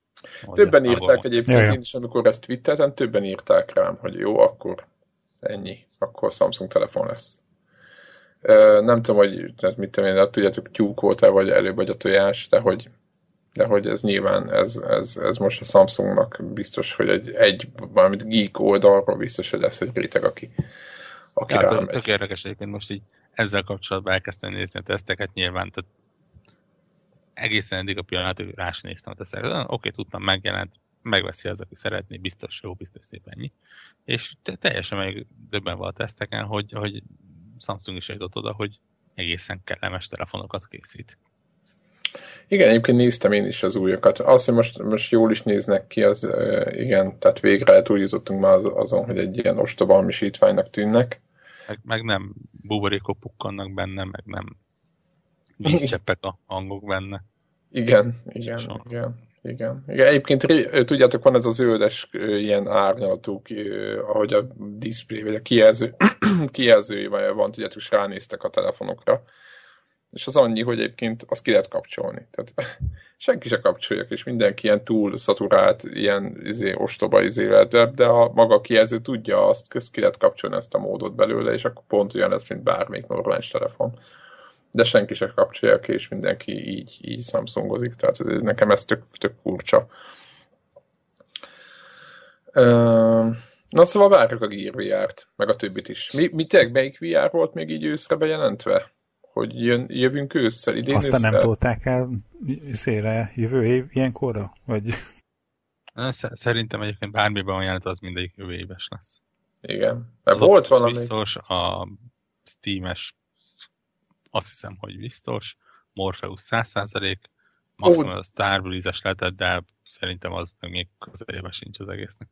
Többen írták egyébként, én is amikor ezt twitterten, többen írták rám, hogy jó, akkor ennyi, akkor Samsung telefon lesz. Nem tudom, hogy tehát mit tudom én, tudjátok, tyúk volt-e, vagy előbb vagy a tojás, de hogy, de hogy ez nyilván, ez, ez, ez most a Samsungnak biztos, hogy egy, egy valamit geek oldalról biztos, hogy lesz egy réteg, aki, aki hát, rámegy. Tök érdekes egyébként most így ezzel kapcsolatban elkezdtem nézni a teszteket, nyilván tehát egészen eddig a pillanatig rá sem néztem a teszteket. Oké, okay, tudtam, megjelent, megveszi az, aki szeretné, biztos jó, biztos szép ennyi. És te, teljesen meg döbben volt a teszteken, hogy, hogy Samsung is eljutott oda, hogy egészen kellemes telefonokat készít. Igen, egyébként néztem én is az újakat. Azt, hogy most, most jól is néznek ki, az igen, tehát végre túljutottunk már az, azon, hogy egy ilyen ostoba hamisítványnak tűnnek. Meg, meg nem buborékok pukkannak benne, meg nem vízcseppek a hangok benne. Igen, igen, igen. Igen. Igen. Egyébként tudjátok, van ez az zöldes ilyen árnyalatú, ahogy a display, vagy a kijelző, <clears throat> kijelzői van, tudjátok, és ránéztek a telefonokra. És az annyi, hogy egyébként azt ki lehet kapcsolni. Tehát <laughs> senki se kapcsolja, és mindenki ilyen túl szaturált, ilyen izé, ostoba izé de, de a maga kijelző tudja azt, közt ki lehet kapcsolni ezt a módot belőle, és akkor pont olyan lesz, mint bármelyik normális telefon de senki se kapcsolja ki, és mindenki így, így Samsungozik, tehát ez, nekem ez tök, tök furcsa. Na szóval várjuk a Gear VR-t, meg a többit is. Mi, mi tényleg melyik VR volt még így őszre bejelentve? Hogy jön, jövünk ősszel, idén Aztán ősszel? nem tolták el szélre jövő év ilyenkorra? Vagy... Szerintem egyébként bármiben olyan jelent, az mindegyik jövő éves lesz. Igen. Mert az volt valami... Biztos a Steam-es azt hiszem, hogy biztos. Morpheus 100%, maximum oh. a Star Breeze-es lehetett, de szerintem az még közelébe sincs az egésznek.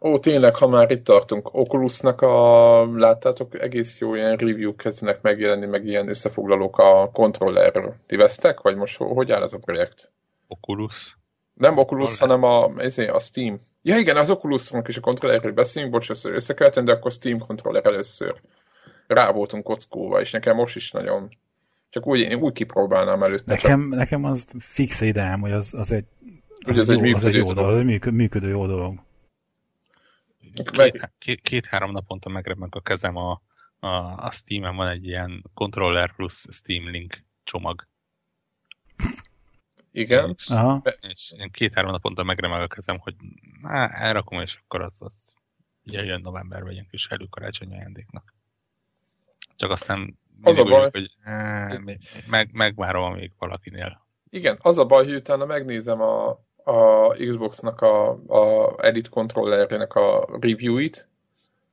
Ó, tényleg, ha már itt tartunk, Oculusnak a, láttátok, egész jó ilyen review kezdenek megjelenni, meg ilyen összefoglalók a kontrollerről. Ti vesztek, vagy most hogy áll ez a projekt? Oculus? Nem Oculus, hanem a, ezért, a Steam. Ja igen, az Oculusnak is a kontrollerről beszélünk, bocs, összekeltem, de akkor Steam kontroller először. Rá voltunk kockóva, és nekem most is nagyon csak úgy, én úgy kipróbálnám előtte. Nekem, csak... nekem az fix ideám, hogy az, az egy, az, az, egy, jó, az egy jó dolog, az egy működő jó dolog. Két-három két, két, naponta megremeg a kezem a, a, a Steam-en van egy ilyen controller plus Steam Link csomag. Igen. És, Aha. és két-három naponta megremeg a kezem, hogy á, elrakom, és akkor az, az jön novemberben egy kis előkarácsonyi ajándéknak. Csak aztán az a baj, hogy meg, megvárom még valakinél. Igen, az a baj, hogy utána megnézem a, a Xbox-nak a, a Edit controllerjének a review-it,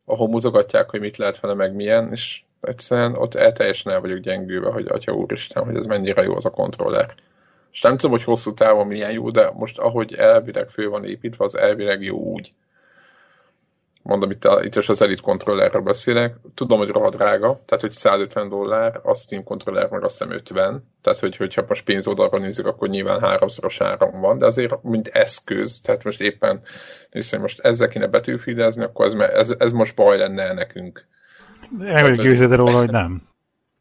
ahol mutogatják, hogy mit lehet vele, meg milyen, és egyszerűen ott el teljesen el vagyok gyengülve, hogy atya úristen, hogy ez mennyire jó az a kontroller. És nem tudom, hogy hosszú távon milyen jó, de most ahogy elvileg fő van építve, az elvileg jó úgy mondom, itt, a, itt is az Elite kontrollerről beszélek, tudom, hogy rohadt drága, tehát hogy 150 dollár, a Steam kontroller meg azt hiszem 50, tehát hogy, hogyha most pénzoldalra nézzük, akkor nyilván háromszoros áram van, de azért mint eszköz, tehát most éppen hogy most ezzel kéne betűfidezni, akkor ez, ez, ez most baj lenne nekünk. El vagyok győződve róla, hogy nem.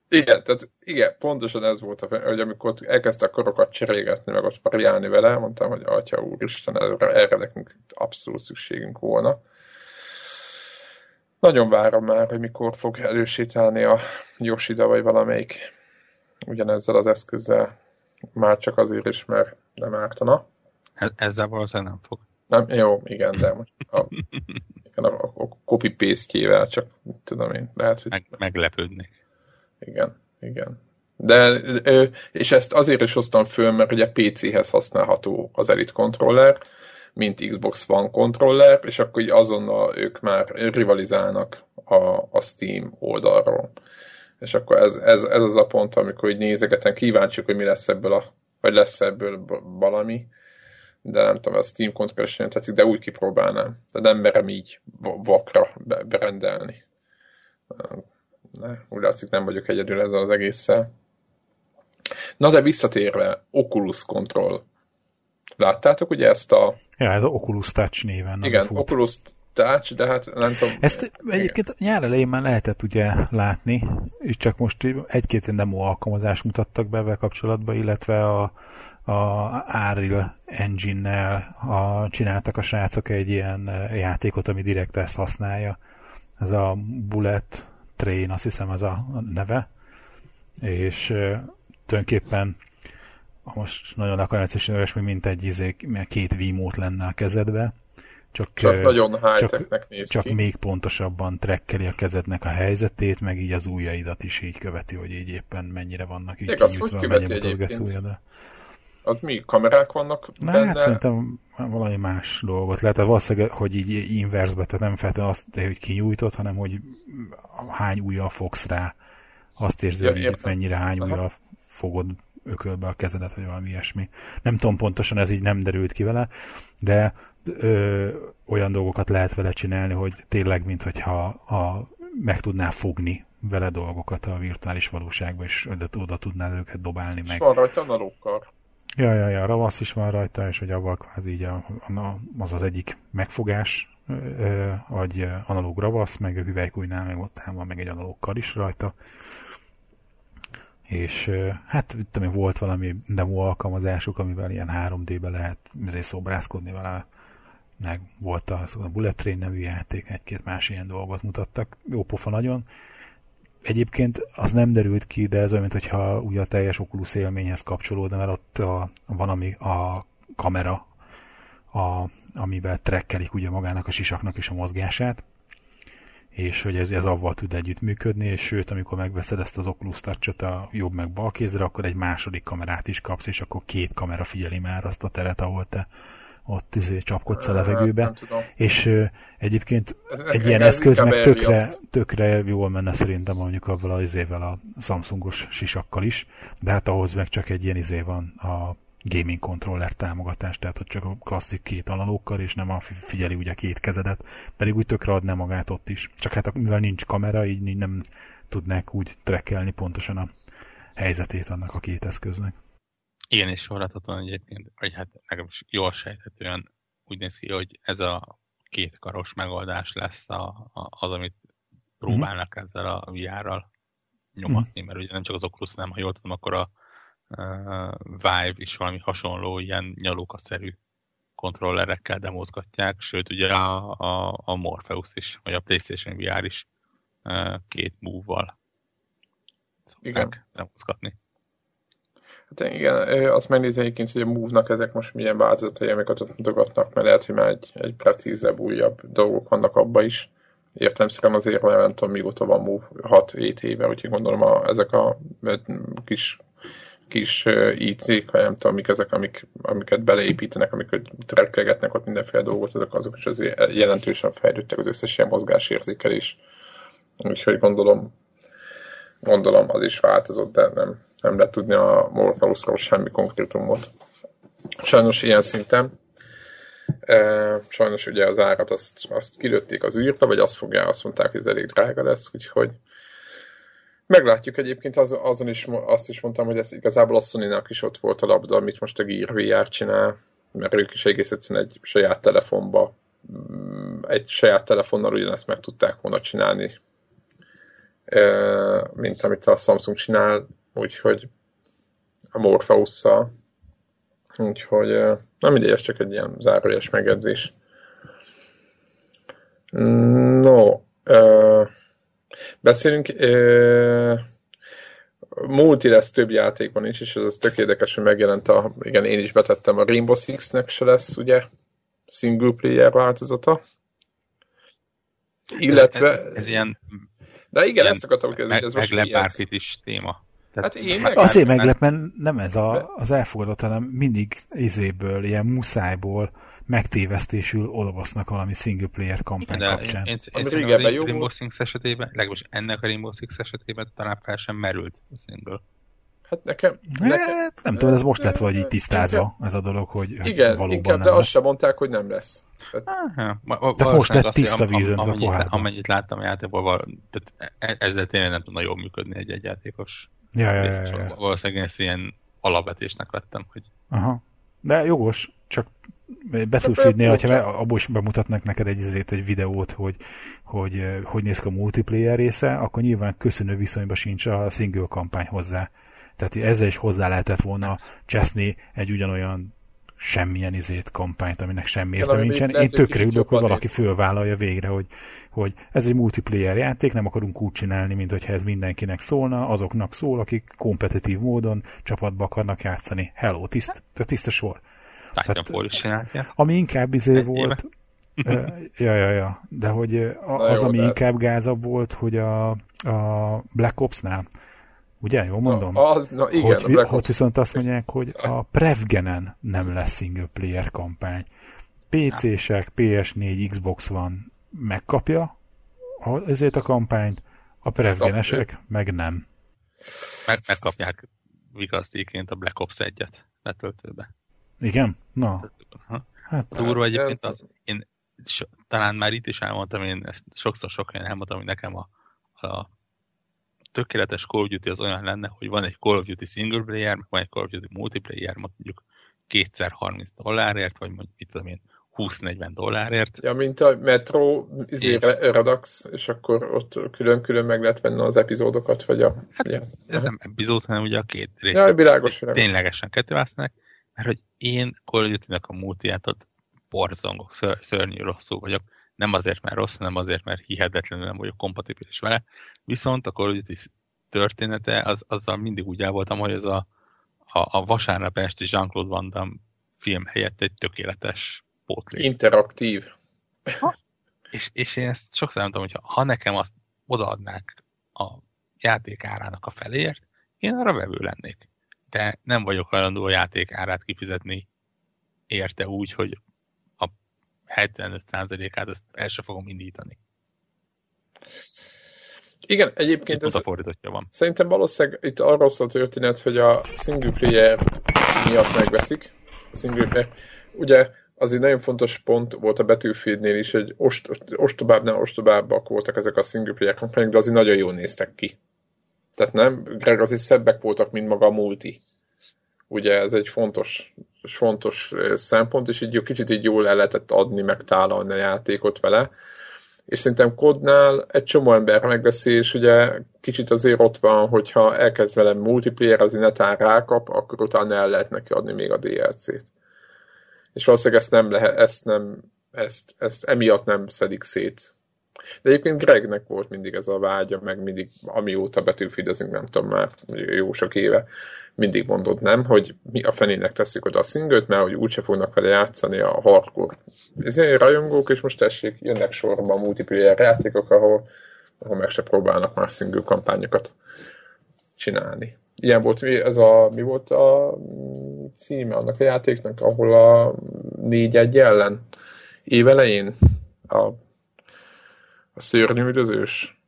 Igen, tehát igen, pontosan ez volt, hogy amikor elkezdte a korokat cserélgetni, meg azt pariálni vele, mondtam, hogy atya úristen, erre, erre nekünk abszolút szükségünk volna. Nagyon várom már, hogy mikor fog elősétálni a Yoshida vagy valamelyik ugyanezzel az eszközzel. Már csak azért is, mert nem ártana. Ezzel valószínűleg nem fog. Nem, jó, igen, de most a, igen, a, a copy paste csak tudom én, lehet, hogy... Meg, meglepődnék. Igen, igen. De, és ezt azért is hoztam föl, mert ugye PC-hez használható az Elite Controller, mint Xbox One kontroller, és akkor így azonnal ők már rivalizálnak a, a Steam oldalról. És akkor ez, ez, ez az a pont, amikor így nézegetem, kíváncsiak, hogy mi lesz ebből a, vagy lesz ebből valami, de nem tudom, a Steam kontroller sem tetszik, de úgy kipróbálnám. De nem merem így vakra berendelni. Ne, úgy látszik, nem vagyok egyedül ezzel az egésszel. Na de visszatérve, Oculus Control. Láttátok ugye ezt a Ja, ez a Oculus Touch néven. Igen, fut. Oculus Touch, de hát nem tudom. Ezt egyébként nyár elején már lehetett ugye látni, és csak most egy-két demo alkalmazást mutattak be vele kapcsolatban, illetve a, a Unreal Engine-nel a, csináltak a srácok egy ilyen eh, játékot, ami direkt ezt használja. Ez a Bullet Train, azt hiszem ez a neve. És eh, tulajdonképpen most nagyon egyszerűen olyasmi, mint egy izé, két Wiimote lenne a kezedbe, csak, csak nagyon csak, néz csak ki. még pontosabban trekkeli a kezednek a helyzetét, meg így az ujjaidat is így követi, hogy így éppen mennyire vannak így kinyújtva, mennyire mutogatsz ujjadra. Az mi? Kamerák vannak Na, benne? Hát szerintem valami más dolgot lehet. Valószínűleg, hogy így inversbe, tehát nem feltétlenül azt, hogy kinyújtott, hanem hogy hány ujjal fogsz rá. Azt érzed, ja, hogy mennyire hány ujjal fogod ökölbe a kezedet, vagy valami ilyesmi. Nem tudom pontosan, ez így nem derült ki vele, de ö, olyan dolgokat lehet vele csinálni, hogy tényleg, mintha a, meg tudná fogni vele dolgokat a virtuális valóságba, és oda, oda tudnád őket dobálni meg. És van rajta analókkal. Ja, ja, ja, ravasz is van rajta, és hogy avval kvázi így a, a, az az egyik megfogás, vagy analóg ravasz, meg a hüvelykújnál meg ott van meg egy analóg kar is rajta, és hát tudom, volt valami demo alkalmazásuk, amivel ilyen 3D-be lehet azért szobrászkodni vele, meg volt a, a Bullet Train nevű játék, egy-két más ilyen dolgot mutattak, jó pofa nagyon. Egyébként az nem derült ki, de ez olyan, mintha ugye a teljes Oculus élményhez kapcsolódna, mert ott a, van ami a kamera, a, amivel trekkelik ugye magának a sisaknak és a mozgását, és hogy ez, ez avval tud együttműködni, és sőt, amikor megveszed ezt az Oculus touch a jobb meg bal kézre, akkor egy második kamerát is kapsz, és akkor két kamera figyeli már azt a teret, ahol te ott izé, csapkodsz a levegőbe. És ö, egyébként ez, egy ilyen eszköz meg tökre, tökre jól menne szerintem mondjuk avval az izével a Samsungos sisakkal is, de hát ahhoz meg csak egy ilyen izé van a gaming controller támogatást, tehát hogy csak a klasszik két analókkal, és nem a figyeli ugye két kezedet, pedig úgy tökre adná magát ott is. Csak hát mivel nincs kamera, így nem tudnák úgy trekkelni pontosan a helyzetét annak a két eszköznek. Igen, és sorolhatatlan egyébként, vagy hát legalábbis jól sejthetően úgy néz ki, hogy ez a két karos megoldás lesz a, a, az, amit próbálnak mm. ezzel a VR-ral nyomatni, mm. mert ugye nem csak az Oculus, nem, ha jól tudom, akkor a Vive is valami hasonló, ilyen nyalókaszerű kontrollerekkel demozgatják, sőt ugye a, a, a Morpheus is, vagy a PlayStation VR is két move-val szokták demozgatni. Hát igen, azt megnézni egyébként, hogy a Move-nak ezek most milyen változatai, amiket ott mutogatnak, mert lehet, hogy már egy, egy precízebb, újabb dolgok vannak abba is. Értem szerintem azért, hogy nem tudom, mióta van Move, 6-7 éve, úgyhogy gondolom a, ezek a kis kis IC-k, vagy nem tudom, mik ezek, amik, amiket beleépítenek, amiket trekkelgetnek ott mindenféle dolgot, azok, azok is azért jelentősen fejlődtek az összes ilyen mozgásérzékelés. Úgyhogy gondolom, gondolom az is változott, de nem, nem lehet tudni a Morpheusról semmi konkrétumot. Sajnos ilyen szinten. E, sajnos ugye az árat azt, azt kilőtték az űrbe, vagy azt fogja, azt mondták, hogy ez elég drága lesz, úgyhogy meglátjuk egyébként, az, azon is, azt is mondtam, hogy ez igazából a sony is ott volt a labda, amit most a Gear VR csinál, mert ők is egész egyszerűen egy saját telefonba mm, egy saját telefonnal ugyanezt meg tudták volna csinálni, mint amit a Samsung csinál, úgyhogy a Morpheus-szal. Úgyhogy nem mindegy, ez csak egy ilyen zárójeles megjegyzés. No, uh, beszélünk, uh, multi lesz több játékban is, és ez az tök érdekes, hogy megjelent a, igen, én is betettem, a Rainbow Six-nek se lesz, ugye, single player változata. Illetve... Ez, ez, ez ilyen de igen, ilyen ezt akartam kérdezni, ez most meglep is téma. Tehát hát én meg azért meglep, mert nem ez a, az elfogadott, hanem mindig izéből, ilyen muszájból megtévesztésül olvasznak valami single player kampány Igen, kapcsán. Én, én, én, én a Rainbow Six esetében, legalábbis ennek a Rainbow Six esetében talán fel sem merült a single. Hát nekem... nekem hát, nem tudom, ez most lett vagy így tisztázva, inkább, ez a dolog, hogy, igen, valóban inkább, nem de lesz. azt sem mondták, hogy nem lesz. Tehát, de most lett tiszta vízön a pohárban. Amennyit láttam a játékból, tehát e- ezzel tényleg nem tudna jól működni egy egyjátékos. Ja, ja, ja, ja. Valószínűleg ezt ilyen alapvetésnek vettem, hogy... Aha. De jogos, csak Battlefield-nél, hogyha abból is bemutatnak neked egy, egy videót, hogy, hogy hogy néz ki a multiplayer része, akkor nyilván köszönő viszonyban sincs a single kampány hozzá. Tehát ezzel is hozzá lehetett volna cseszni egy ugyanolyan semmilyen izét kampányt, aminek semmi értelme nincsen. Én tökre ülök, hogy valaki fölvállalja végre, hogy, hogy ez egy multiplayer játék, nem akarunk úgy csinálni, mint hogyha ez mindenkinek szólna, azoknak szól, akik kompetitív módon csapatba akarnak játszani. Hello, tiszt, tehát tiszta sor. Tehát, is Ami inkább izé volt, ja, ja, ja, de hogy az, jó, ami de... inkább gázabb volt, hogy a, a Black Ops-nál, Ugye, jól mondom? Na, az, na igen, hogy, hogy viszont azt mondják, hogy a Prevgenen nem lesz single player kampány. PC-sek, PS4, Xbox van megkapja ezért a kampányt, a Prevgenesek meg nem. Meg, megkapják vigasztéként a Black Ops 1-et letöltőbe. Igen? Na. Hát, durva egyébként az, én so, talán már itt is elmondtam, én ezt sokszor sok elmondtam, hogy nekem a, a tökéletes Call of Duty az olyan lenne, hogy van egy Call of Duty single player, meg van egy Call of Duty multiplayer, mondjuk kétszer 30 dollárért, vagy mondjuk itt tudom én 20-40 dollárért. Ja, mint a Metro izé, és... Redux, és akkor ott külön-külön meg lehet venni az epizódokat, vagy a... Hát, ja. ez nem epizód, hanem ugye a két rész. Ja, világos, világos. Ténylegesen kettévásznak, mert hogy én Call of a multiát ott borzongok, ször, szörnyű rosszul vagyok. Nem azért, mert rossz, hanem azért, mert hihetetlenül nem vagyok kompatibilis vele. Viszont a Call of története, az, azzal mindig úgy el voltam, hogy ez a, a, a vasárnap esti Jean-Claude Van Damme film helyett egy tökéletes pótlék. Interaktív. Ha, és, és én ezt sokszor mondtam, hogy ha nekem azt odaadnák a játék árának a feléért, én arra vevő lennék. De nem vagyok hajlandó a játék árát kifizetni érte úgy, hogy a 75%-át ezt el sem fogom indítani. Igen, egyébként ez, a fordítottja van. Szerintem valószínűleg itt arról szól a történet, hogy a single player miatt megveszik a single player. Ugye az egy nagyon fontos pont volt a Battlefield-nél is, hogy ost, ostobábbnál ostobábbak voltak ezek a single player kampányok, de azért nagyon jól néztek ki. Tehát nem, Greg, azért szebbek voltak, mint maga a multi. Ugye ez egy fontos, fontos szempont, és így kicsit így jól el lehetett adni, meg tálalni a játékot vele. És szerintem kodnál egy csomó ember megveszi, és ugye kicsit azért ott van, hogyha elkezd velem multiplayer, az netán rákap, akkor utána el lehet neki adni még a DLC-t és valószínűleg ezt nem lehet, ezt nem, ezt, ezt emiatt nem szedik szét. De egyébként Gregnek volt mindig ez a vágya, meg mindig, amióta betűfidezünk, nem tudom már, jó sok éve, mindig mondod nem, hogy mi a fenének teszik oda a szingőt, mert hogy úgyse fognak vele játszani a hardcore ez ilyen rajongók, és most tessék, jönnek sorba a multiplayer játékok, ahol, ahol meg se próbálnak már single kampányokat csinálni. Ilyen volt, ez a, mi volt a címe annak a játéknak, ahol a 4-1 ellen évelején a, a szörnyű üdözős,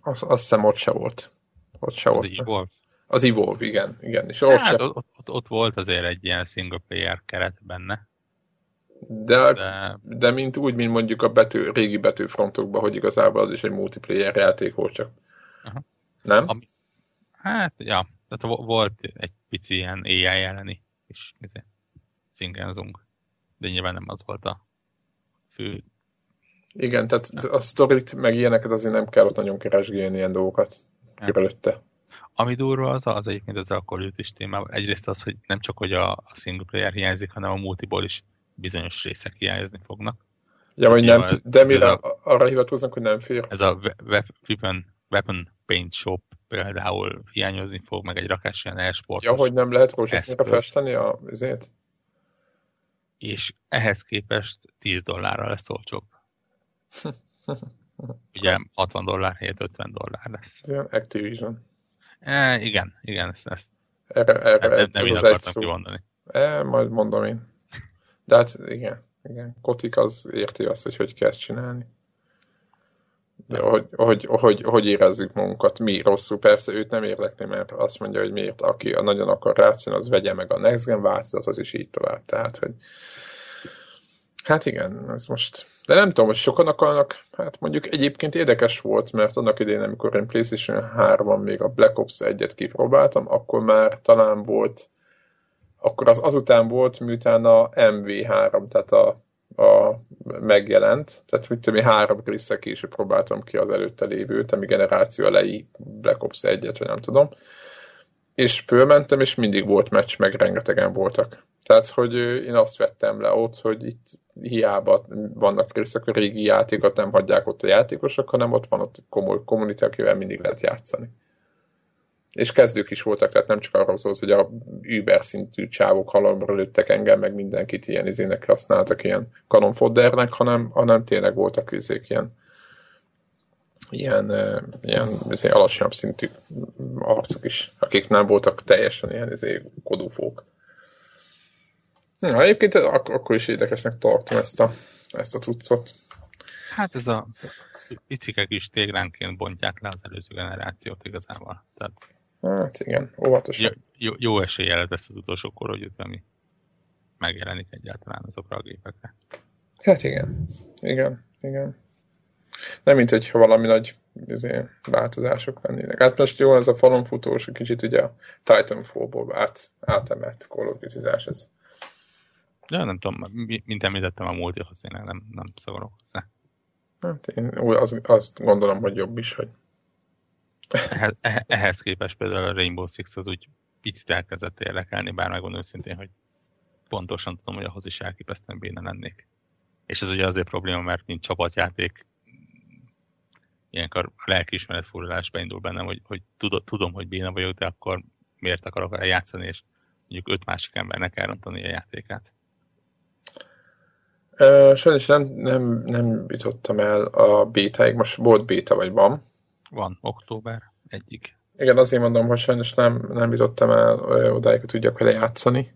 azt, azt hiszem ott se volt. Ott se az volt. Evolve. Az Evolve, igen. igen. És ott, hát, se... ott, ott, ott, volt azért egy ilyen single player keret benne. De, de... de mint úgy, mint mondjuk a betű, régi betűfrontokban, hogy igazából az is egy multiplayer játék volt csak. Aha. Nem? Ami, Hát, ja, tehát volt egy pici ilyen AI elleni és izé, szingenzunk, de nyilván nem az volt a fő. Igen, tehát a sztorit meg ilyeneket azért nem kell ott nagyon keresgélni ilyen dolgokat körülötte. Ami durva az, az egyébként a Call is témával. Egyrészt az, hogy nem csak hogy a, a single player hiányzik, hanem a multiból is bizonyos részek hiányozni fognak. Ja, vagy nem, de mire a, arra hivatkoznak, hogy nem fér? Ez a weapon, weapon paint shop például hiányozni fog, meg egy rakás ilyen elsportos Ja, hogy nem lehet rózsaszínre festeni a vizét? És ehhez képest 10 dollárra lesz olcsóbb. <laughs> Ugye 60 dollár helyett 50 dollár lesz. Igen, Activision. E, igen, igen, ezt, ezt erre, erre, nem, nem így akartam kimondani. E, majd mondom én. De hát igen, igen. Kotik az érti azt, hogy hogy kell csinálni hogy, hogy, hogy, hogy érezzük magunkat mi rosszul. Persze őt nem érdekli, mert azt mondja, hogy miért aki nagyon akar rátszani, az vegye meg a Next Gen változatot, és így tovább. Tehát, hogy Hát igen, ez most... De nem tudom, hogy sokan akarnak, hát mondjuk egyébként érdekes volt, mert annak idején, amikor én PlayStation 3-ban még a Black Ops 1-et kipróbáltam, akkor már talán volt, akkor az azután volt, miután a MV3, tehát a a, megjelent, tehát mit tudom, három része később próbáltam ki az előtte lévőt, ami generáció elejé Black Ops 1-et, vagy nem tudom, és fölmentem, és mindig volt meccs, meg rengetegen voltak. Tehát, hogy én azt vettem le ott, hogy itt hiába vannak részek, a régi játékot nem hagyják ott a játékosok, hanem ott van ott komoly kommunitás, akivel mindig lehet játszani és kezdők is voltak, tehát nem csak arról szólt, hogy a Uber szintű csávok halomra lőttek engem, meg mindenkit ilyen izének használtak, ilyen kanonfoddernek, hanem, hanem tényleg voltak izék ilyen ilyen, ilyen izé, alacsonyabb szintű arcok is, akik nem voltak teljesen ilyen izé, kodúfók. Na, egyébként ak- akkor is érdekesnek tartom ezt a, ezt a cuccot. Hát ez a picikek is tégránként bontják le az előző generációt igazából. Tehát Hát igen, óvatosan. Jó, jó eséllyel ez lesz az utolsó kor, hogy ami megjelenik egyáltalán azokra a gépekre. Hát igen, igen, igen. Nem mint, hogyha valami nagy izé, változások lennének. Hát most jó, ez a falon futós, kicsit ugye a Titanfall-ból át, átemett Call ez. Ja, nem tudom, mint említettem a múltihoz, én nem, nem szagolok hozzá. Hát én azt, azt gondolom, hogy jobb is, hogy ehhez, ehhez képest például a Rainbow Six az úgy picit elkezdett érdekelni, bár megmondom őszintén, hogy pontosan tudom, hogy ahhoz is elképesztően béne lennék. És ez ugye azért probléma, mert mint csapatjáték ilyenkor a lelkiismeret furulás beindul bennem, hogy, hogy tudom, tudom, hogy béna vagyok, de akkor miért akarok eljátszani, és mondjuk öt másik embernek elrontani a játékát. Sajnos nem, nem, nem jutottam el a bétáig, most volt béta vagy van, van, október egyik. Igen, azért mondom, hogy sajnos nem, nem jutottam el odáig, hogy tudjak vele játszani.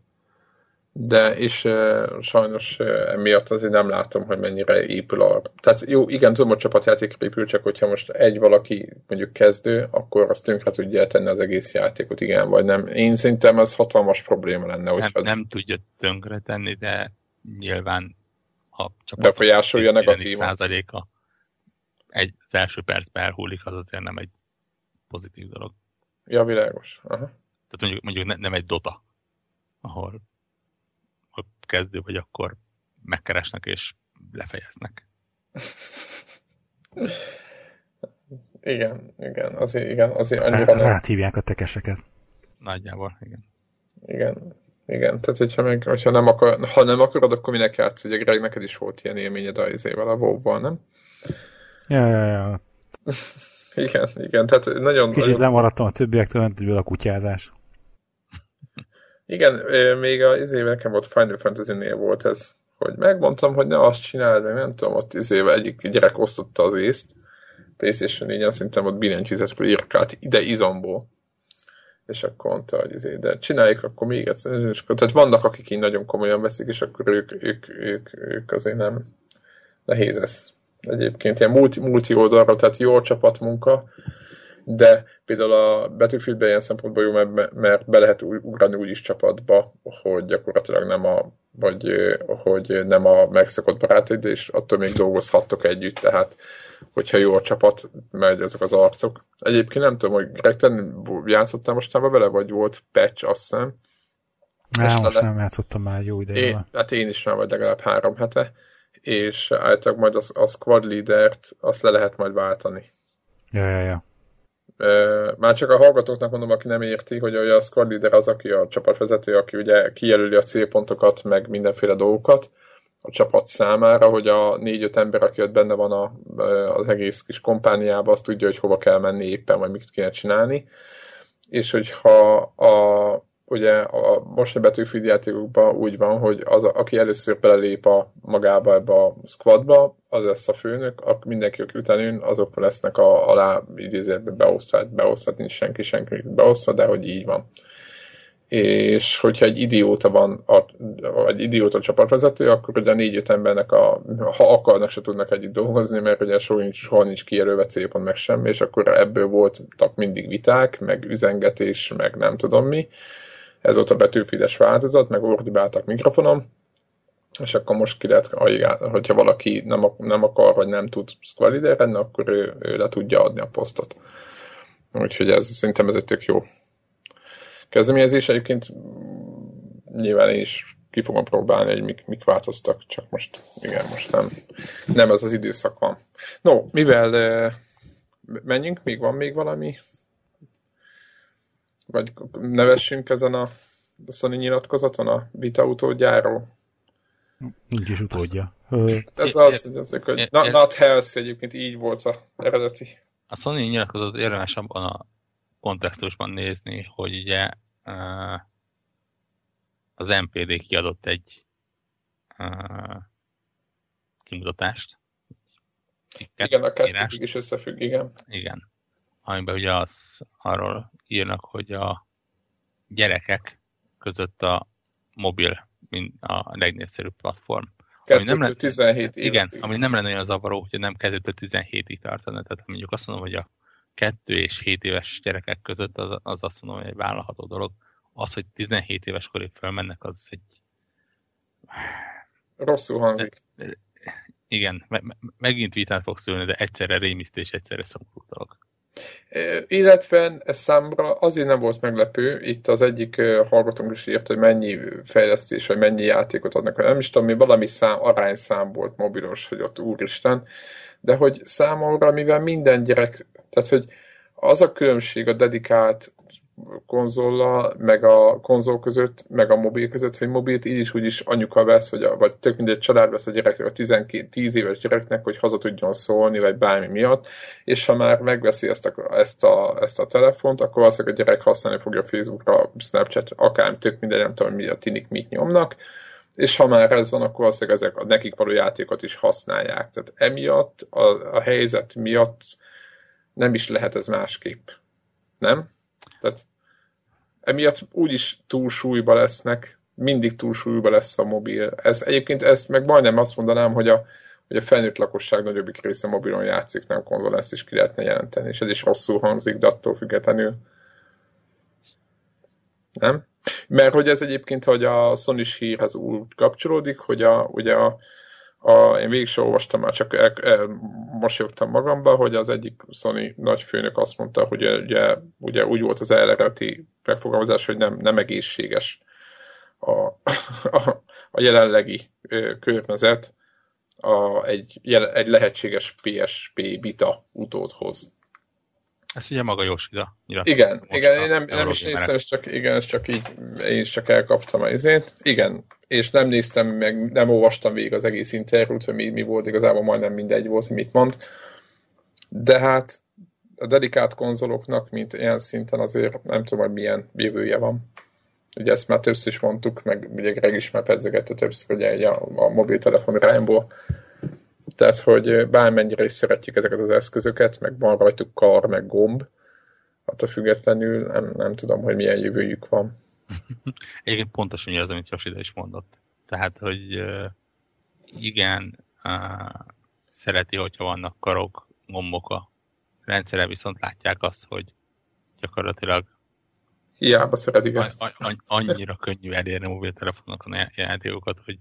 de és uh, sajnos uh, emiatt azért nem látom, hogy mennyire épül a... Tehát jó, igen, tudom, hogy csapatjátékra épül, csak hogyha most egy valaki mondjuk kezdő, akkor azt tönkre tudja tenni az egész játékot, igen, vagy nem. Én szerintem ez hatalmas probléma lenne. Nem, az... nem tudja tönkre tenni, de nyilván a csapat befolyásolja negatív százaléka egy, az első percben elhullik, az azért nem egy pozitív dolog. Ja, világos. Aha. Tehát mondjuk, mondjuk ne, nem egy dota, ahol ha kezdő vagy, akkor megkeresnek és lefejeznek. <laughs> igen, igen, azért, igen, azért annyira nem. Áthívják a tekeseket. Nagyjából, igen. Igen, igen, tehát hogyha, meg, hogyha nem, akar, ha nem akarod, akkor minek játsz? Ugye Greg, neked is volt ilyen élményed a izével, a wow nem? Ja, ja, ja. <laughs> igen, igen, tehát nagyon... Kicsit nagyon... lemaradtam a többiektől, mert a kutyázás. Igen, még a izével nekem volt Final Fantasy-nél volt ez, hogy megmondtam, hogy ne azt csináld, meg nem tudom, ott izével egyik gyerek osztotta az észt, PlayStation 4-en szerintem ott billentyűzetből írkált ide izomból. És akkor mondta, hogy izé, de csináljuk akkor még egyszer. És akkor, tehát vannak, akik így nagyon komolyan veszik, és akkor ők, ők, ők, ők azért nem nehéz ez. Egyébként ilyen multi, multi oldalra, tehát jó csapatmunka, de például a Battlefieldben ilyen szempontból jó, mert, mert be lehet ugrani úgy is csapatba, hogy gyakorlatilag nem a vagy hogy nem a megszokott barátaid, és attól még dolgozhattok együtt, tehát hogyha jó a csapat, megy azok az arcok. Egyébként nem tudom, hogy Greg, te játszottál mostában vele, vagy volt patch, azt hiszem. Nem, most le... nem játszottam már jó ideje. Én, hát én is már vagy legalább három hete, és általában majd az, a squad leadert azt le lehet majd váltani. Ja, ja, ja. Már csak a hallgatóknak mondom, aki nem érti, hogy a squad leader az, aki a csapatvezető, aki ugye kijelöli a célpontokat, meg mindenféle dolgokat a csapat számára, hogy a négy-öt ember, aki ott benne van a, az egész kis kompániában, azt tudja, hogy hova kell menni éppen, vagy mit kéne csinálni. És hogyha a, ugye a mostani Battlefield játékokban úgy van, hogy az, aki először belelép a magába ebbe a squadba, az lesz a főnök, a, mindenki, aki után jön, azok lesznek a, alá idézőbe beosztva, hát beosztva, nincs senki, senki beosztva, de hogy így van. És hogyha egy idióta van, a, egy idióta csapatvezető, akkor ugye négy-öt embernek, a, ha akarnak, se tudnak együtt dolgozni, mert ugye soha nincs, soha nincs kijelölve célpont, meg semmi, és akkor ebből voltak mindig viták, meg üzengetés, meg nem tudom mi ez volt a betűfides változat, meg ordibáltak mikrofonom, és akkor most ki lehet, hogyha valaki nem, nem akar, vagy nem tud squad akkor ő, ő le tudja adni a posztot. Úgyhogy ez, szerintem ez egy tök jó kezdeményezés. Egyébként nyilván én is ki fogom próbálni, hogy mik, mik változtak, csak most, igen, most nem, nem ez az időszak van. No, mivel menjünk, még van még valami vagy nevessünk ezen a Sony nyilatkozaton a Vita utódjáról? Nincs is utódja. Ez az, az, hogy not, not health egyébként így volt a eredeti. A Sony nyilatkozatot érdemes abban a kontextusban nézni, hogy ugye az MPD kiadott egy kimutatást. Igen, a kettőig is összefügg, igen. Igen amiben ugye az, arról írnak, hogy a gyerekek között a mobil mint a legnépszerűbb platform. 17 év. Igen, ami nem lenne olyan zavaró, hogy nem 2-17-ig tartana. Tehát mondjuk azt mondom, hogy a 2 és 7 éves gyerekek között az, az azt mondom, hogy egy vállalható dolog. Az, hogy 17 éves korig felmennek, az egy... Rosszul hangzik. De, igen, me- megint vitát fog szülni, de egyszerre rémisztő és egyszerre szomorú dolog. Illetve ez számra azért nem volt meglepő, itt az egyik hallgatónk is írt, hogy mennyi fejlesztés, vagy mennyi játékot adnak, nem is tudom, mi valami szám, arányszám volt mobilos, hogy ott úristen, de hogy számomra, mivel minden gyerek, tehát hogy az a különbség a dedikált konzolla, meg a konzol között, meg a mobil között, hogy mobilt így is úgy is anyuka vesz, vagy, a, vagy tök mindegy család vesz a gyerekre, a 12, 10 éves gyereknek, hogy haza tudjon szólni, vagy bármi miatt, és ha már megveszi ezt a, ezt a, ezt a telefont, akkor valószínűleg a gyerek használni fogja Facebookra, Snapchat, akár tök minden, nem tudom, mi a tinik mit nyomnak, és ha már ez van, akkor valószínűleg ezek a nekik való játékot is használják. Tehát emiatt, a, a helyzet miatt nem is lehet ez másképp. Nem? Tehát emiatt úgyis túlsúlyba lesznek, mindig túlsúlyúban lesz a mobil. Ez, egyébként ezt meg majdnem azt mondanám, hogy a, hogy a felnőtt lakosság nagyobbik része mobilon játszik, nem konzol, ezt is ki lehetne jelenteni, és ez is rosszul hangzik, de attól függetlenül. Nem? Mert hogy ez egyébként, hogy a sony hírhez úgy kapcsolódik, hogy a, ugye a, a, én végig sem olvastam már, csak el, el, mosolyogtam magamba, hogy az egyik Sony nagyfőnök azt mondta, hogy ugye, ugye úgy volt az eredeti megfogalmazás, hogy nem, nem egészséges a, a, a jelenlegi környezet a, egy, egy lehetséges PSP Vita utódhoz. Ez ugye maga Yoshida. Igen, igen, én nem, nem is néztem, ez csak, igen, ez csak így, én is csak elkaptam a izét. Igen, és nem néztem meg, nem olvastam végig az egész interjút, hogy mi, mi volt, igazából majdnem mindegy volt, hogy mit mond. De hát a dedikált konzoloknak, mint ilyen szinten azért nem tudom, hogy milyen jövője van. Ugye ezt már többször is mondtuk, meg ugye Greg is már pedzegette többször, ugye a, a mobiltelefon irányból. Tehát, hogy bármennyire is szeretjük ezeket az eszközöket, meg van rajtuk kar, meg gomb, attól függetlenül nem, nem tudom, hogy milyen jövőjük van. <laughs> Egyébként pontosan az, amit Yoshida is mondott. Tehát, hogy igen, szereti, hogyha vannak karok, gombok a rendszere, viszont látják azt, hogy gyakorlatilag Hiába szeretik ezt. annyira könnyű elérni mobiltelefonokon a játékokat, hogy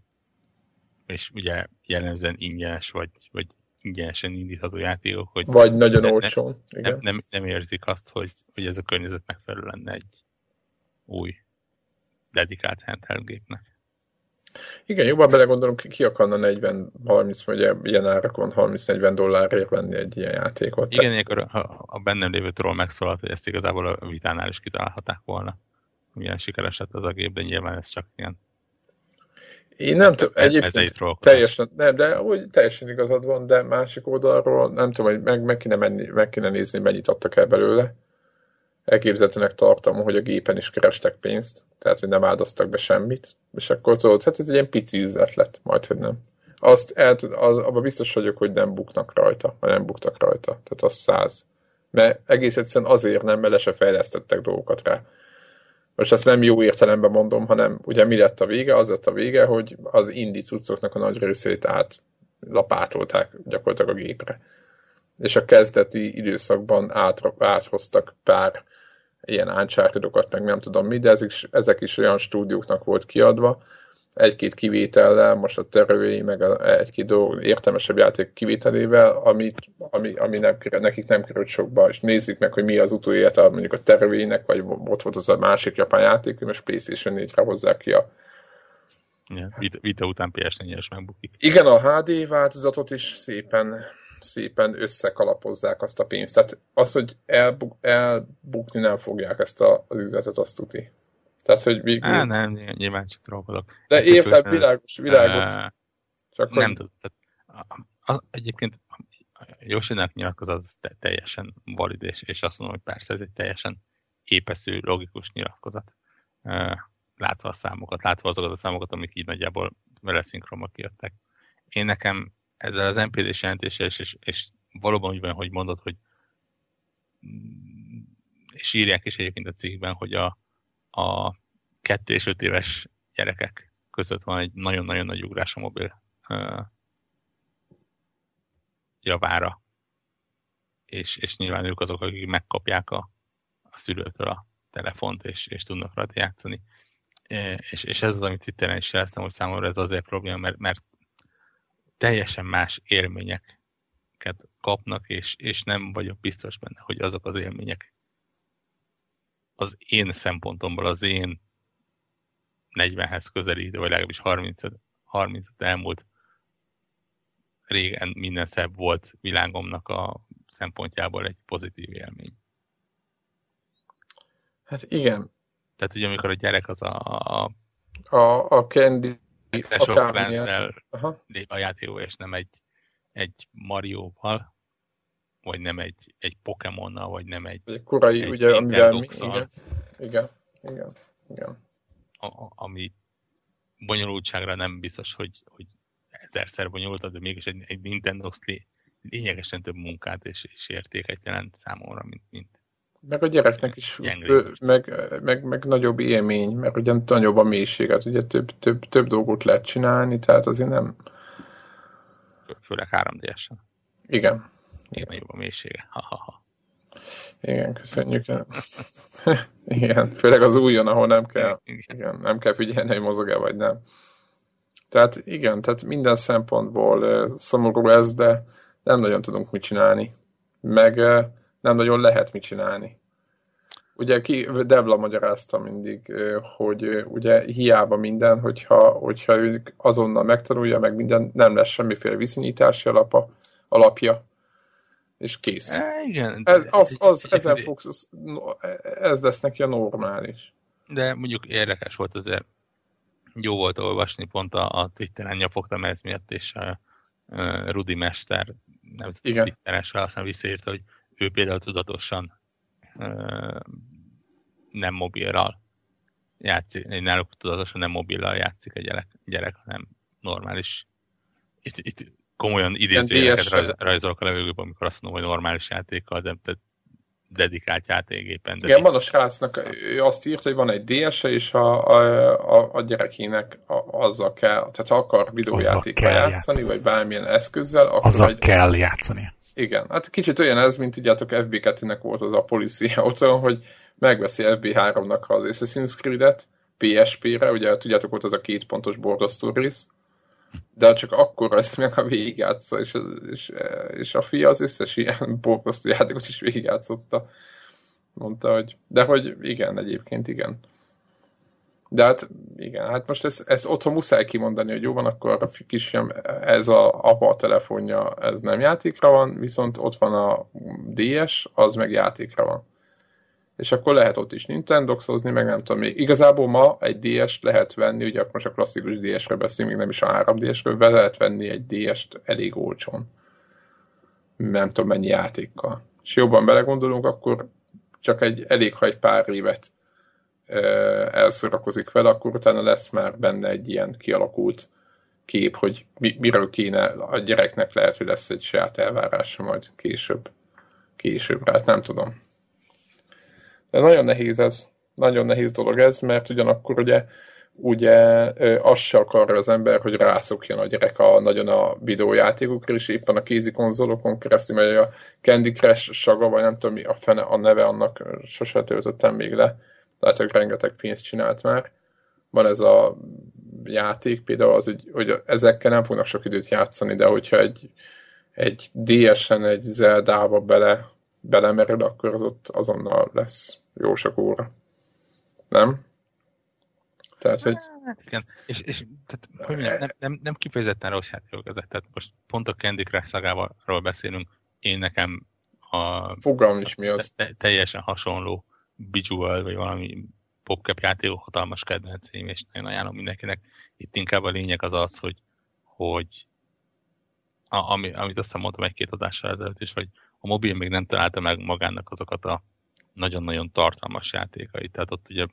és ugye jellemzően ingyenes, vagy, vagy ingyenesen indítható játékok, hogy vagy nagyon olcsón. Nem, nem, nem, nem, érzik azt, hogy, hogy ez a környezet megfelelő lenne egy új dedikált handheld gépnek. Igen, jobban belegondolom, ki, ki akarna 40-30, vagy ilyen árakon 30-40 dollárért venni egy ilyen játékot. Igen, akkor a, a bennem lévő troll megszólalt, hogy ezt igazából a vitánál is kitalálhatták volna. Milyen sikeres lett az a gép, de nyilván ez csak ilyen én nem tudom, egyébként teljesen, nem, de úgy teljesen igazad van, de másik oldalról nem tudom, hogy meg, meg, kéne, menni, meg kéne nézni, mennyit adtak el belőle. Elképzelhetőnek tartom, hogy a gépen is kerestek pénzt, tehát hogy nem áldoztak be semmit, és akkor tudod, hát ez egy ilyen pici üzlet lett, majd hogy nem. Azt el, az, abban biztos vagyok, hogy nem buknak rajta, vagy nem buktak rajta, tehát az száz. Mert egész egyszerűen azért nem, mert le se fejlesztettek dolgokat rá most ezt nem jó értelemben mondom, hanem ugye mi lett a vége? Az lett a vége, hogy az indi cuccoknak a nagy részét át lapátolták gyakorlatilag a gépre. És a kezdeti időszakban át, áthoztak pár ilyen uncharted meg nem tudom mi, de ezek, ezek is olyan stúdióknak volt kiadva, egy-két kivétellel, most a terői, meg a, egy-két dolog, értelmesebb játék kivételével, ami, ami, ami nem, nekik nem került sokba, és nézzük meg, hogy mi az utóélete mondjuk a terőinek, vagy ott volt az a másik japán játék, és PlayStation 4-re hozzák ki a Ja, vita, vita után PS4 es megbukik. Igen, a HD változatot is szépen szépen összekalapozzák azt a pénzt. Tehát az, hogy elbuk, elbukni nem fogják ezt a, az üzletet, azt tuti. Tehát, hogy végül... Á, nem, nyilván csak trollkodok. De érted, világos, világos. Csak nem hogy... tudom. Tehát, egyébként Josinak nyilatkozat az teljesen valid, és, és azt mondom, hogy persze ez egy teljesen épeszű, logikus nyilatkozat. Látva a számokat, látva azokat a számokat, amik így nagyjából vele szinkronba kijöttek. Én nekem ezzel az NPD-s jelentéssel, és, és, és valóban úgy van, hogy mondod, hogy és írják is egyébként a cikkben, hogy a, a 2 és 5 éves gyerekek között van egy nagyon-nagyon nagy ugrás a mobil javára. És, és nyilván ők azok, akik megkapják a, a szülőtől a telefont, és, és tudnak rajta játszani. És, és ez az, amit Twitteren is jeleztem, hogy számomra ez azért probléma, mert, mert teljesen más élményeket kapnak, és, és nem vagyok biztos benne, hogy azok az élmények az én szempontomból, az én 40-hez közelítő, vagy legalábbis 30, 30 elmúlt régen minden szebb volt világomnak a szempontjából egy pozitív élmény. Hát igen. Tehát ugye amikor a gyerek az a... A, a, a Candy... A lép a játékó, és nem egy, egy Mario-val, vagy nem egy, egy Pokémonnal, vagy nem egy... Egy korai, egy ugye, amivel mi, igen, igen, igen, igen. A, ami bonyolultságra nem biztos, hogy, hogy ezerszer bonyolult, de mégis egy, egy Nintendo lényegesen több munkát és, és értéket jelent számomra, mint, mint Meg a gyereknek is fő, meg, meg, meg, nagyobb élmény, mert ugye nagyobb a mélységet, ugye több, több, több dolgot lehet csinálni, tehát azért nem... Főleg 3 d Igen. Igen, nagyobb a mélysége. Ha, ha, ha. Igen, köszönjük. <laughs> Igen, főleg az újon, ahol nem kell, igen, nem kell figyelni, hogy mozog-e vagy nem. Tehát igen, tehát minden szempontból szomorú ez, de nem nagyon tudunk mit csinálni. Meg nem nagyon lehet mit csinálni. Ugye ki, Debla magyarázta mindig, hogy ugye hiába minden, hogyha, hogyha ők azonnal megtanulja, meg minden, nem lesz semmiféle viszonyítási alapa, alapja, és kész. E, igen. Ez, az, az, ezen fogsz, ez lesz neki a normális. De mondjuk érdekes volt azért, jó volt olvasni, pont a, a Twitteren nyafogtam ez miatt, és a, a Rudi Mester nemzeti Twitteresre aztán visszaírta, hogy ő például tudatosan nem mobilral játszik, náluk tudatosan nem mobillal játszik a gyerek, gyerek hanem normális. Itt, itt komolyan idézőjeleket rajz, rajzolok a levegőben, amikor azt mondom, hogy normális játékkal, de, de dedikált játékgépen. Igen, van a srácnak, ő azt írt, hogy van egy DS-e, és a, a, a, a gyerekének a, azzal kell, tehát ha akar videójátékkal játszani, játszani, vagy bármilyen eszközzel, akkor... Azzal egy... kell játszani. Igen, hát kicsit olyan ez, mint tudjátok FB2-nek volt az a policy <laughs> otthon, hogy megveszi FB3-nak az Assassin's Creed-et PSP-re, ugye tudjátok volt az a két pontos borzasztó rész, de csak akkor az meg a végigjátsza, és, és, és a fia az összes ilyen <laughs> borzasztó játékot is végigjátszotta. Mondta, hogy de hogy igen, egyébként igen. De hát igen, hát most ezt, ezt otthon muszáj kimondani, hogy jó van, akkor a kisfiam, ez a apa a telefonja, ez nem játékra van, viszont ott van a DS, az meg játékra van. És akkor lehet ott is Nintendoxozni, meg nem tudom még. Igazából ma egy DS-t lehet venni, ugye most a klasszikus DS-ről beszélünk, még nem is a 3DS-ről, be lehet venni egy DS-t elég olcsón. Nem tudom mennyi játékkal. És jobban belegondolunk, akkor csak egy, elég, ha egy pár évet elszorakozik vele, akkor utána lesz már benne egy ilyen kialakult kép, hogy mi, miről kéne a gyereknek lehet, hogy lesz egy saját elvárása majd később. Később, hát nem tudom. De nagyon nehéz ez. Nagyon nehéz dolog ez, mert ugyanakkor ugye ugye azt se akarja az ember, hogy rászokjon a gyerek a, nagyon a videójátékokra, és éppen a kézi konzolokon keresztül, mert a Candy Crush saga, vagy nem tudom mi a, fene, a neve annak sose töltöttem még le lehet, hogy rengeteg pénzt csinált már. Van ez a játék például, az, hogy, hogy ezekkel nem fognak sok időt játszani, de hogyha egy, egy DS-en, egy Zelda-ba bele, belemerül, akkor az ott azonnal lesz jó sok óra. Nem? Tehát, hogy... Hát igen, és, és tehát, hogy mondjam, nem, nem, nem kifejezetten rossz játékok ezek, tehát most pont a Candy Crush szagáról beszélünk, én nekem a... Fogalm is mi az. Te, teljesen hasonló Bejeweled, vagy valami popcap játékok hatalmas kedvenceim, és nagyon ajánlom mindenkinek. Itt inkább a lényeg az az, hogy, hogy a, ami, amit azt mondtam egy-két adással ezelőtt is, hogy a mobil még nem találta meg magának azokat a nagyon-nagyon tartalmas játékait. Tehát ott ugye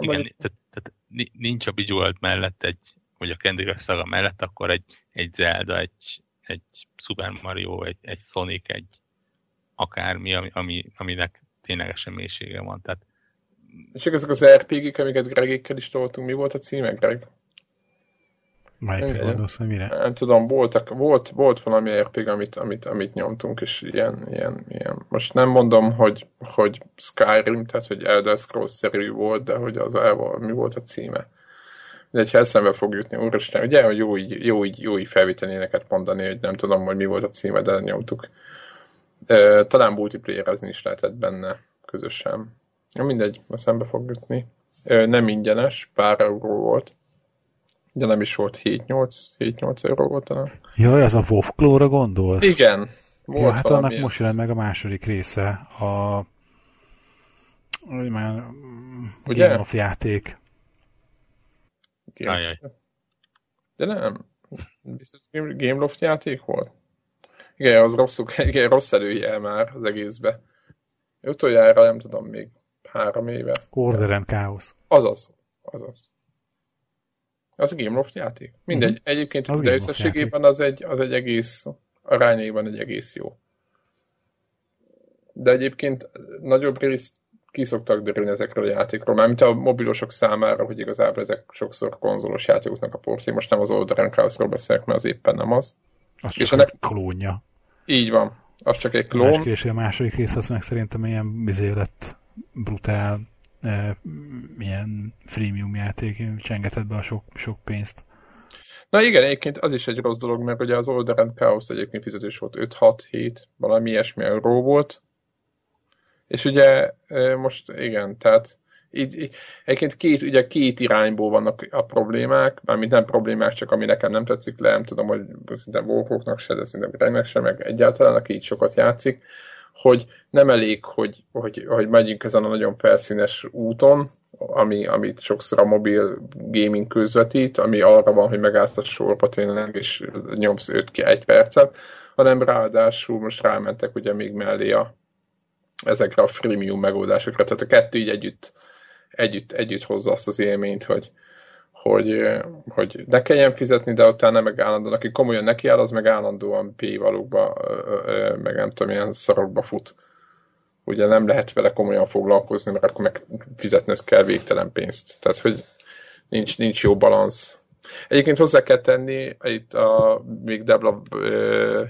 igen, tehát, tehát nincs a Bejeweled mellett egy, vagy a Candy Crush szaga mellett, akkor egy, egy Zelda, egy, egy Super Mario, egy, egy Sonic, egy, akármi, ami, ami, aminek ténylegesen mélysége van. Tehát... És ezek az RPG-k, amiket Gregékkel is toltunk, mi volt a címe, Greg? Melyik gondolsz, hogy mire? Nem tudom, voltak, volt, volt valami RPG, amit, amit, amit nyomtunk, és ilyen, ilyen, ilyen. Most nem mondom, hogy, hogy Skyrim, tehát hogy Elder Scrolls-szerű volt, de hogy az el, mi volt a címe. De ha eszembe fog jutni, úristen, ugye, hogy jó így, jó így, jó így felvételéneket mondani, hogy nem tudom, hogy mi volt a címe, de nyomtuk. Talán multiplayerezni is lehetett benne közösen. Mindegy, a szembe fog jutni. Nem ingyenes, pár euró volt. De nem is volt 7-8, euró volt talán. Jaj, az a WoW gondolsz? Igen. Volt ja, hát valamilyen. annak most jelent meg a második része. A hogy már Ugye? Game of játék. Game. De nem. Biztos Game Loft játék volt? Igen, az rosszul, <laughs> igen, rossz előjel már az egészbe. Utoljára nem tudom, még három éve. Order and Chaos. Azaz, azaz. Az a Game Loft játék. Mindegy, uh-huh. egyébként az de összességében az egy, az egy egész, arányaiban egy egész jó. de egyébként nagyobb részt ki szoktak derülni ezekről a játékról, mármint a mobilosok számára, hogy igazából ezek sokszor konzolos játékoknak a portjai. Most nem az Older Chaosról beszélek, mert az éppen nem az. Az csak és ennek... klónja. Így van. Az csak egy klón. A, második rész az meg szerintem ilyen bizé lett brutál, e, ilyen freemium játék, csengetett be a sok, sok pénzt. Na igen, egyébként az is egy rossz dolog, mert ugye az Older and Chaos egyébként fizetés volt 5-6-7, valami ilyesmi euró volt, és ugye most igen, tehát így, így, egyébként két, ugye két irányból vannak a problémák, mármint nem problémák, csak ami nekem nem tetszik le, nem tudom, hogy szinte Warhawknak se, de szinte Gregnek se, meg egyáltalán, aki így sokat játszik, hogy nem elég, hogy, hogy, hogy megyünk ezen a nagyon felszínes úton, ami, amit sokszor a mobil gaming közvetít, ami arra van, hogy megállsz a sorba tényleg, és nyomsz 5-1 percet, hanem ráadásul most rámentek ugye még mellé a, ezekre a freemium megoldásokra. Tehát a kettő így együtt, együtt, együtt hozza azt az élményt, hogy, hogy, hogy ne kelljen fizetni, de utána meg állandóan, aki komolyan nekiáll, az meg állandóan valókba, meg nem tudom, ilyen szarokba fut. Ugye nem lehet vele komolyan foglalkozni, mert akkor meg fizetni kell végtelen pénzt. Tehát, hogy nincs, nincs jó balansz. Egyébként hozzá kell tenni, itt a, még Debla ö,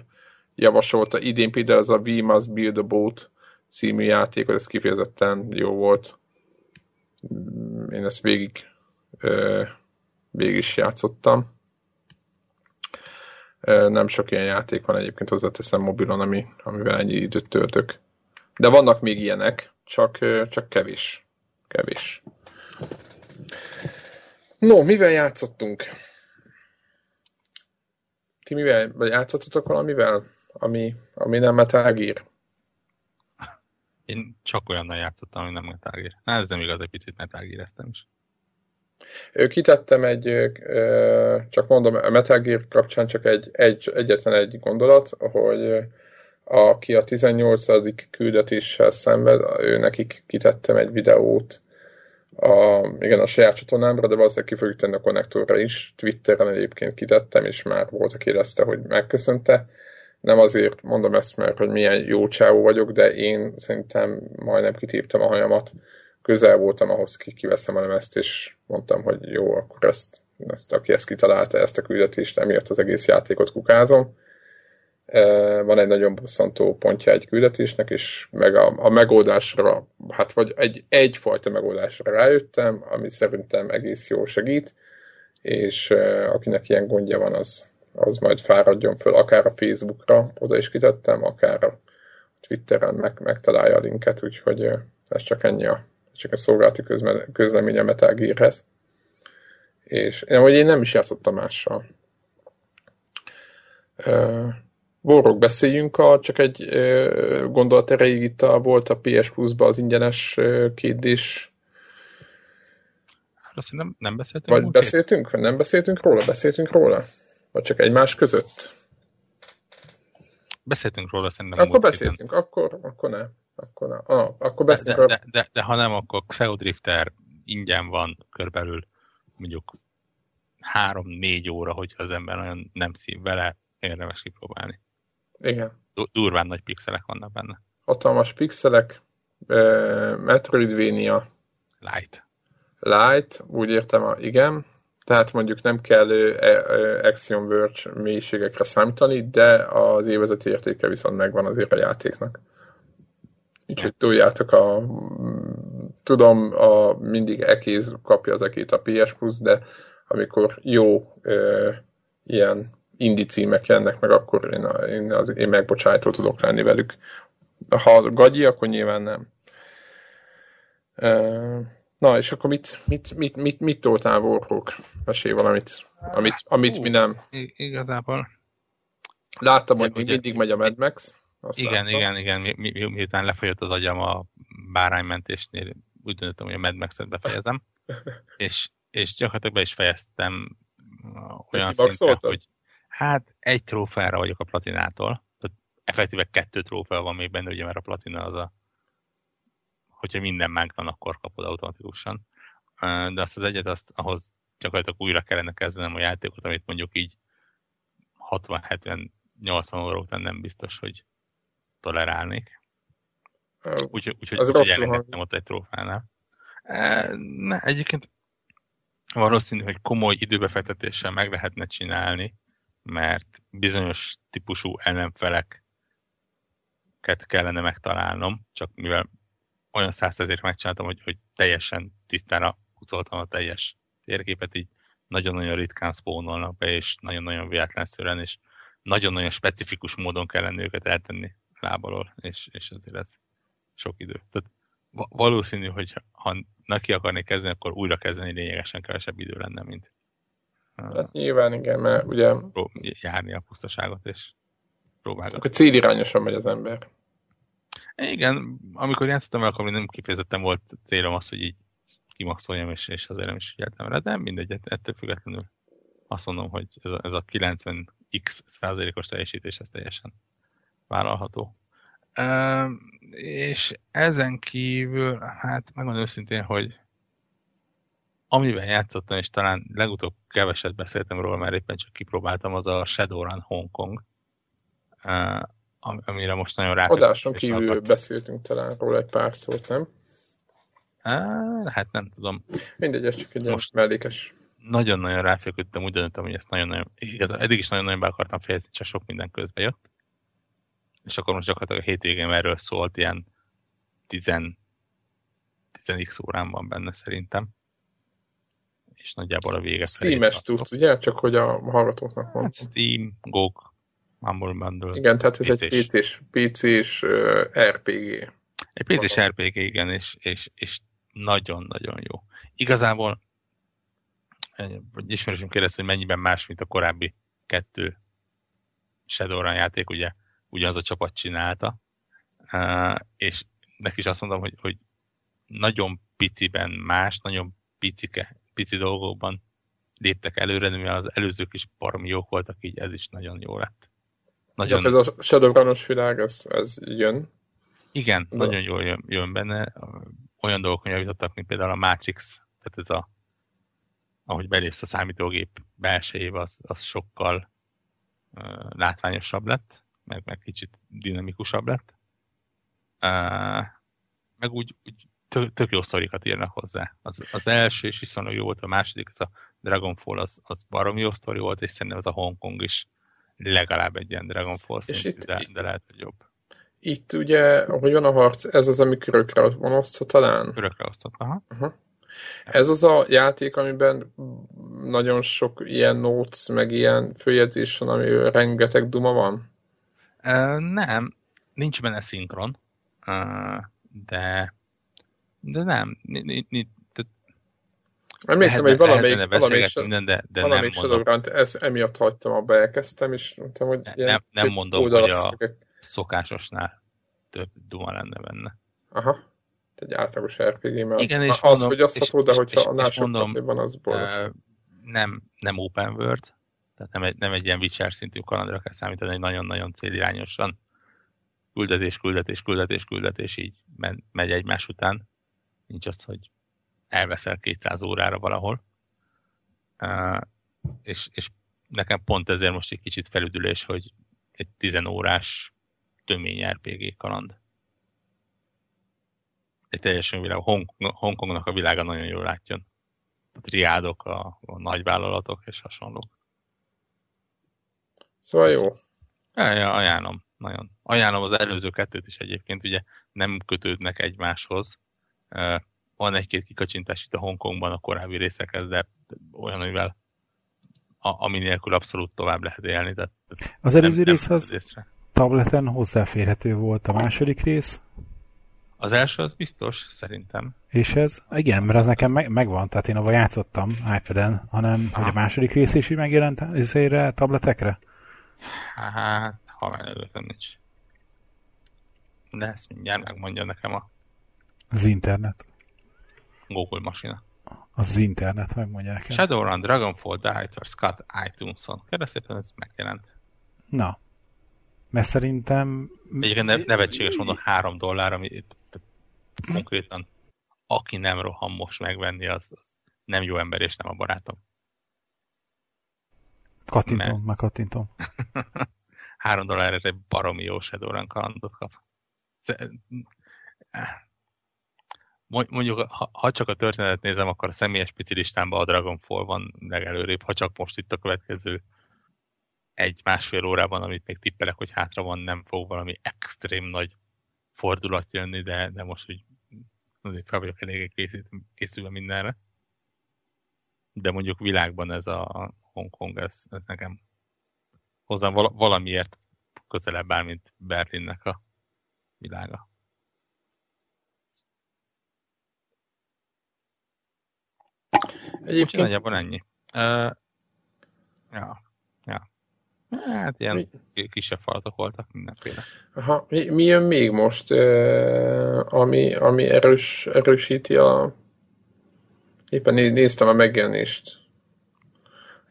javasolta, idén például az a We Must Build a Boat című játék, ez kifejezetten jó volt. Én ezt végig, végig is játszottam. Nem sok ilyen játék van egyébként, hozzáteszem mobilon, ami, amivel ennyi időt töltök. De vannak még ilyenek, csak, csak kevés. Kevés. No, mivel játszottunk? Ti mivel, vagy játszottatok valamivel, ami, ami nem Metal Gear? Én csak olyannal játszottam, ami nem Metal Gear. Hát ez nem igaz, egy picit Metal gear is. Kitettem egy, csak mondom, a Metal Gear kapcsán csak egy, egy, egyetlen egy gondolat, hogy aki a 18. küldetéssel szenved, ő nekik kitettem egy videót, a, igen, a saját csatornámra, de valószínűleg ki fogjuk tenni a konnektorra is. Twitteren egyébként kitettem, és már volt, aki érezte, hogy megköszönte nem azért mondom ezt, mert hogy milyen jó csávó vagyok, de én szerintem majdnem kitéptem a hajamat. Közel voltam ahhoz, ki kiveszem a lemezt, és mondtam, hogy jó, akkor ezt, ezt aki ezt kitalálta, ezt a küldetést, emiatt az egész játékot kukázom. Van egy nagyon bosszantó pontja egy küldetésnek, és meg a, a megoldásra, hát vagy egy, egyfajta megoldásra rájöttem, ami szerintem egész jó segít, és akinek ilyen gondja van, az, az majd fáradjon föl, akár a Facebookra, oda is kitettem, akár a Twitteren meg, megtalálja a linket, úgyhogy ez csak ennyi a, csak a szolgálati közme, közlemény a Metal Gearhez. És hogy én nem is játszottam mással. Uh, beszéljünk, a, csak egy uh, gondolat erejéig itt a, volt a PS Plus-ba az ingyenes uh, kérdés. Azt nem, nem beszéltünk? Vagy beszéltünk? Vagy nem beszéltünk róla? Beszéltünk róla? Vagy csak egymás között? Beszéltünk róla szerintem. Akkor beszéltünk, akkor, akkor ne. Akkor, ne. Ah, akkor beszélünk de, de, de, de, ha nem, akkor Xeodrifter ingyen van körbelül mondjuk három-négy óra, hogyha az ember nagyon nem szív vele, érdemes kipróbálni. Igen. Durván nagy pixelek vannak benne. Hatalmas pixelek, uh, Metroidvania. Light. Light, úgy értem, igen tehát mondjuk nem kell Axiom Verge mélységekre számítani, de az évezeti értéke viszont megvan azért a játéknak. Úgyhogy tudjátok, a, tudom, a, mindig ekéz kapja az ekét a PS Plus, de amikor jó ö, ilyen indi címek jönnek meg, akkor én, én, az, én megbocsájtó tudok lenni velük. Ha gagyi, akkor nyilván nem. Ö, Na, és akkor mit, mit, mit, mit, mit toltál Warhawk? Mesélj valamit, amit, amit mi nem. Igazából. Láttam, hogy mindig megy a Mad Max. Igen, láttam. igen, igen, mi, mi, mi, miután lefolyott az agyam a báránymentésnél, úgy döntöttem, hogy a Mad Max-et befejezem, <laughs> és, és gyakorlatilag be is fejeztem olyan szinten, hogy hát egy trófeára vagyok a platinától, tehát effektíve kettő trófea van még benne, ugye mert a platina az a hogyha minden megvan, akkor kapod automatikusan. De azt az egyet, azt, ahhoz gyakorlatilag újra kellene kezdenem a játékot, amit mondjuk így 60-70-80 óra után nem biztos, hogy tolerálnék. Úgyhogy úgy, úgy, úgy, elengedtem ott egy trófánál. E, ne, egyébként valószínű, hogy komoly időbefektetéssel meg lehetne csinálni, mert bizonyos típusú ellenfeleket kellene megtalálnom, csak mivel olyan százszerzék megcsináltam, hogy, hogy teljesen tisztára kucoltam a teljes térképet, így nagyon-nagyon ritkán spónolnak be, és nagyon-nagyon véletlenszerűen, és nagyon-nagyon specifikus módon kellene őket eltenni lábalól, és, és azért ez sok idő. Tehát valószínű, hogy ha neki akarni kezdeni, akkor újra kezdeni lényegesen kevesebb idő lenne, mint Hát nyilván igen, mert ugye... Járni a pusztaságot és próbálgatni. Akkor célirányosan megy az ember. Igen, amikor játszottam el, akkor nem kifejezetten volt célom az, hogy így kimaxoljam, és, és azért nem is figyeltem rá, de mindegy, ettől függetlenül azt mondom, hogy ez a, ez a 90x százalékos teljesítés, ez teljesen vállalható. Uh, és ezen kívül, hát megmondom őszintén, hogy amivel játszottam, és talán legutóbb keveset beszéltem róla, mert éppen csak kipróbáltam, az a Shadowrun Hong Kong, uh, amire most nagyon rá. Adáson kívül akart. beszéltünk talán róla egy pár szót, nem? Uh, hát nem tudom. Mindegy, ez csak egy most mellékes. Nagyon-nagyon ráfeküdtem, úgy döntöttem, hogy ezt nagyon-nagyon, eddig is nagyon-nagyon be akartam fejezni, csak sok minden közbe jött. És akkor most gyakorlatilag a hétvégén erről szólt, ilyen 10 10x órán van benne szerintem és nagyjából a vége Steam-es tudsz, ugye? Csak hogy a hallgatóknak mondtam. Hát Steam, GOG, Humble Bundle. Igen, tehát ez PC-s. egy PC-s, PC-s uh, RPG. Egy PC-s RPG, igen, és, és, és nagyon-nagyon jó. Igazából vagy ismerősöm kérdezte, hogy mennyiben más, mint a korábbi kettő Shadowrun játék, ugye ugyanaz a csapat csinálta, és neki is azt mondom, hogy, hogy nagyon piciben más, nagyon picike, pici dolgokban léptek előre, mivel az előzők is baromi jók voltak, így ez is nagyon jó lett. Nagyon... Ez a Shadowrun-os világ, ez, ez jön? Igen, De... nagyon jól jön, jön benne. Olyan dolgok javítottak, mint például a Matrix, tehát ez a ahogy belépsz a számítógép belsejébe, az, az sokkal uh, látványosabb lett, meg, meg kicsit dinamikusabb lett. Uh, meg úgy, úgy tök, tök jó szorikat írnak hozzá. Az, az első is viszonylag jó volt, a második, az a Dragonfall, az, az baromi jó sztori volt, és szerintem az a Hongkong is legalább egy ilyen Dragonfall szintű, itt, de, de lehet, hogy jobb. Itt ugye, hogy van a harc, ez az, ami körökre van osztva talán? Körökre osztva, aha. aha. Ez az a játék, amiben nagyon sok ilyen notes, meg ilyen följegyzés van, ami rengeteg duma van? Uh, nem, nincs benne szinkron, uh, de de nem. Emlékszem, hogy valamelyik, valamelyik, minden, de, de valamelyik nem mondom. ez emiatt hagytam, abba elkezdtem, és mondtam, hogy ne, nem, nem mondom, hogy a szokásosnál több duma lenne benne. Aha. Egy átlagos RPG, mert Igen, az, és az, mondom, hogy azt hatod, de hogyha annál sokkal van, az borzasztó. Nem, nem open world, tehát nem egy, nem egy ilyen Witcher szintű kalandra kell számítani, hogy nagyon-nagyon célirányosan küldetés, küldetés, küldetés, küldetés így megy egymás után nincs az, hogy elveszel 200 órára valahol. Uh, és, és nekem pont ezért most egy kicsit felüdülés, hogy egy 10 órás tömény RPG kaland. Egy teljesen világ. Hong, Hongkongnak a világa nagyon jól látjon. A triádok, a, a nagyvállalatok és hasonlók. Szóval jó. Ja, ajánlom. Nagyon. Ajánlom az előző kettőt is egyébként, ugye nem kötődnek egymáshoz, van egy-két kikacsintás itt a Hongkongban a korábbi részekhez, de olyan, amivel a, ami nélkül abszolút tovább lehet élni. Tehát az előző nem, rész az részre. tableten hozzáférhető volt a második rész? Az első az biztos, szerintem. És ez? Igen, mert az nekem meg, megvan, tehát én abban játszottam iPad-en, hanem ah. hogy a második rész is megjelent ezére tabletekre? Hát, ha már előttem nincs. De ezt mindjárt megmondja nekem a az internet. Google masina. Az internet, megmondja nekem. Shadowrun, Dragonfall, Director Scott iTunes-on. Kérlek szépen, ez megjelent. Na. Mert szerintem... Egyébként ne, nevetséges mondom, három dollár, ami itt konkrétan aki nem roham most megvenni, az, az nem jó ember és nem a barátom. Kattintom, Mert... meg kattintom. <laughs> három dollárra egy baromi jó Shadowrun kalandot kap mondjuk, ha, ha csak a történetet nézem, akkor a személyes pici listámban a Dragonfall van legelőrébb, ha csak most itt a következő egy-másfél órában, amit még tippelek, hogy hátra van, nem fog valami extrém nagy fordulat jönni, de, de most úgy azért fel vagyok elég készülve mindenre. De mondjuk világban ez a Hongkong, ez, ez nekem hozzám valamiért közelebb áll, mint Berlinnek a világa. Egyébként... nagyjából ennyi. Uh, ja, ja. Hát ilyen mi? kisebb falatok voltak mindenféle. Aha, mi, mi jön még most, ami, ami erős, erősíti a... Éppen néztem a megjelenést.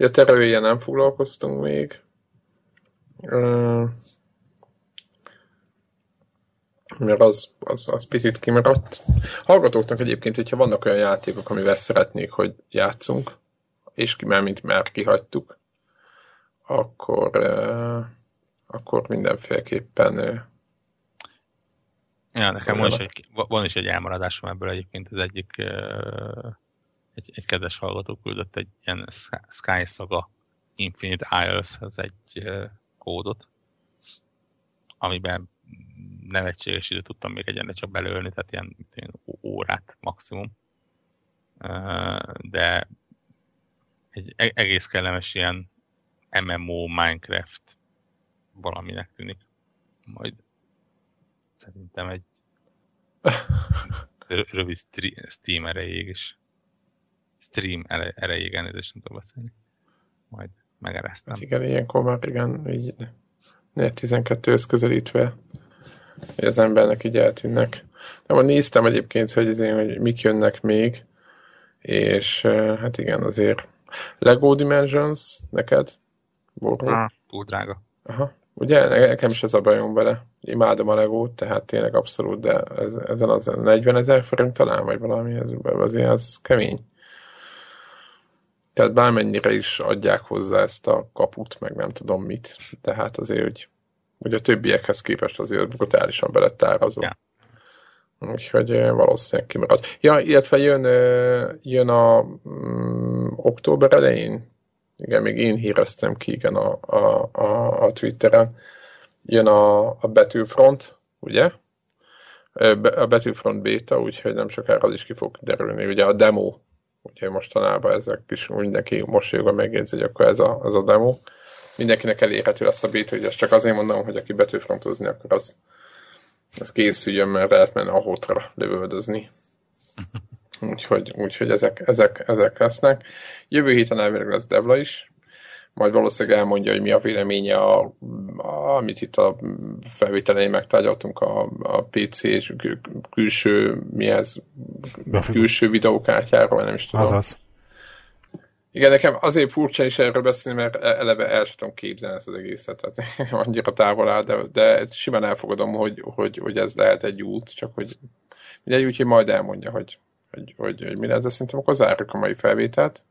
A terője nem foglalkoztunk még. Mert az, az, az picit kimaradt. Hallgatóknak egyébként, hogyha vannak olyan játékok, amivel szeretnék, hogy játszunk, és mert mint már kihagytuk, akkor, akkor mindenféleképpen Ja, nekem van is, egy, van is egy elmaradásom ebből egyébként, az egyik uh, egy, egy kedves hallgató küldött egy ilyen Sky Saga Infinite Isles, az egy kódot, amiben nevetséges időt tudtam még egyenre csak belőlni, tehát ilyen, ilyen órát maximum. De egy e-, egész kellemes ilyen MMO Minecraft valaminek tűnik. Majd szerintem egy <laughs> rövid stream erejéig is. Stream erejéig elnézést nem tudok beszélni. Majd megereztem. Hát igen, ilyenkor már igen, így 4-12 közelítve hogy az embernek így eltűnnek. De már néztem egyébként, hogy, azért, hogy mik jönnek még, és hát igen, azért Lego Dimensions neked? Ah, túl drága. Aha. Ugye, nekem is ez a bajom vele. Imádom a Legót, tehát tényleg abszolút, de ez, ezen az 40 ezer forint talán, vagy valami, ez, azért az kemény. Tehát bármennyire is adják hozzá ezt a kaput, meg nem tudom mit, de hát azért, hogy hogy a többiekhez képest azért brutálisan belett árazó. Ja. Úgyhogy valószínűleg kimarad. Ja, illetve jön, jön a um, október elején, igen, még én híreztem ki, igen, a, a, a, a Twitteren, jön a, a Battlefront, ugye? A Battlefront beta, úgyhogy nem sokára az is ki fog derülni. Ugye a demo, úgyhogy mostanában ezek is mindenki mosolyogva megjegyzi, hogy akkor ez a, ez a demo mindenkinek elérhető lesz a bét, hogy ezt csak azért mondom, hogy aki betűfrontozni, akkor az, az készüljön, mert lehet menni a hotra lövöldözni. <laughs> Úgyhogy, úgyhogy ezek, ezek, ezek lesznek. Jövő héten elvileg lesz Devla is, majd valószínűleg elmondja, hogy mi a véleménye, a, a, amit itt a felvételein megtárgyaltunk, a, a PC és külső, mi ez, külső videókártyáról, nem is tudom. Azaz. Igen, nekem azért furcsa is erről beszélni, mert e- eleve el sem tudom képzelni ezt az egészet, tehát <laughs> annyira távol áll, de, de simán elfogadom, hogy, hogy, hogy ez lehet egy út, csak hogy mindegy, úgyhogy majd elmondja, hogy, hogy, hogy, hogy mi lesz, de szerintem akkor zárjuk a mai felvételt.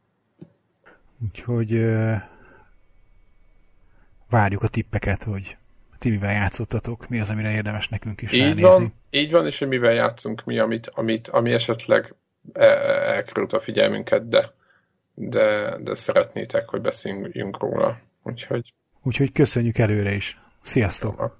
Úgyhogy várjuk a tippeket, hogy ti mivel játszottatok, mi az, amire érdemes nekünk is így ránézni. Van, így van, és hogy mivel játszunk mi, amit, amit, ami esetleg elkerült a figyelmünket, de de, de szeretnétek, hogy beszéljünk róla. Úgyhogy... Úgyhogy köszönjük előre is. Sziasztok! Sziasztok!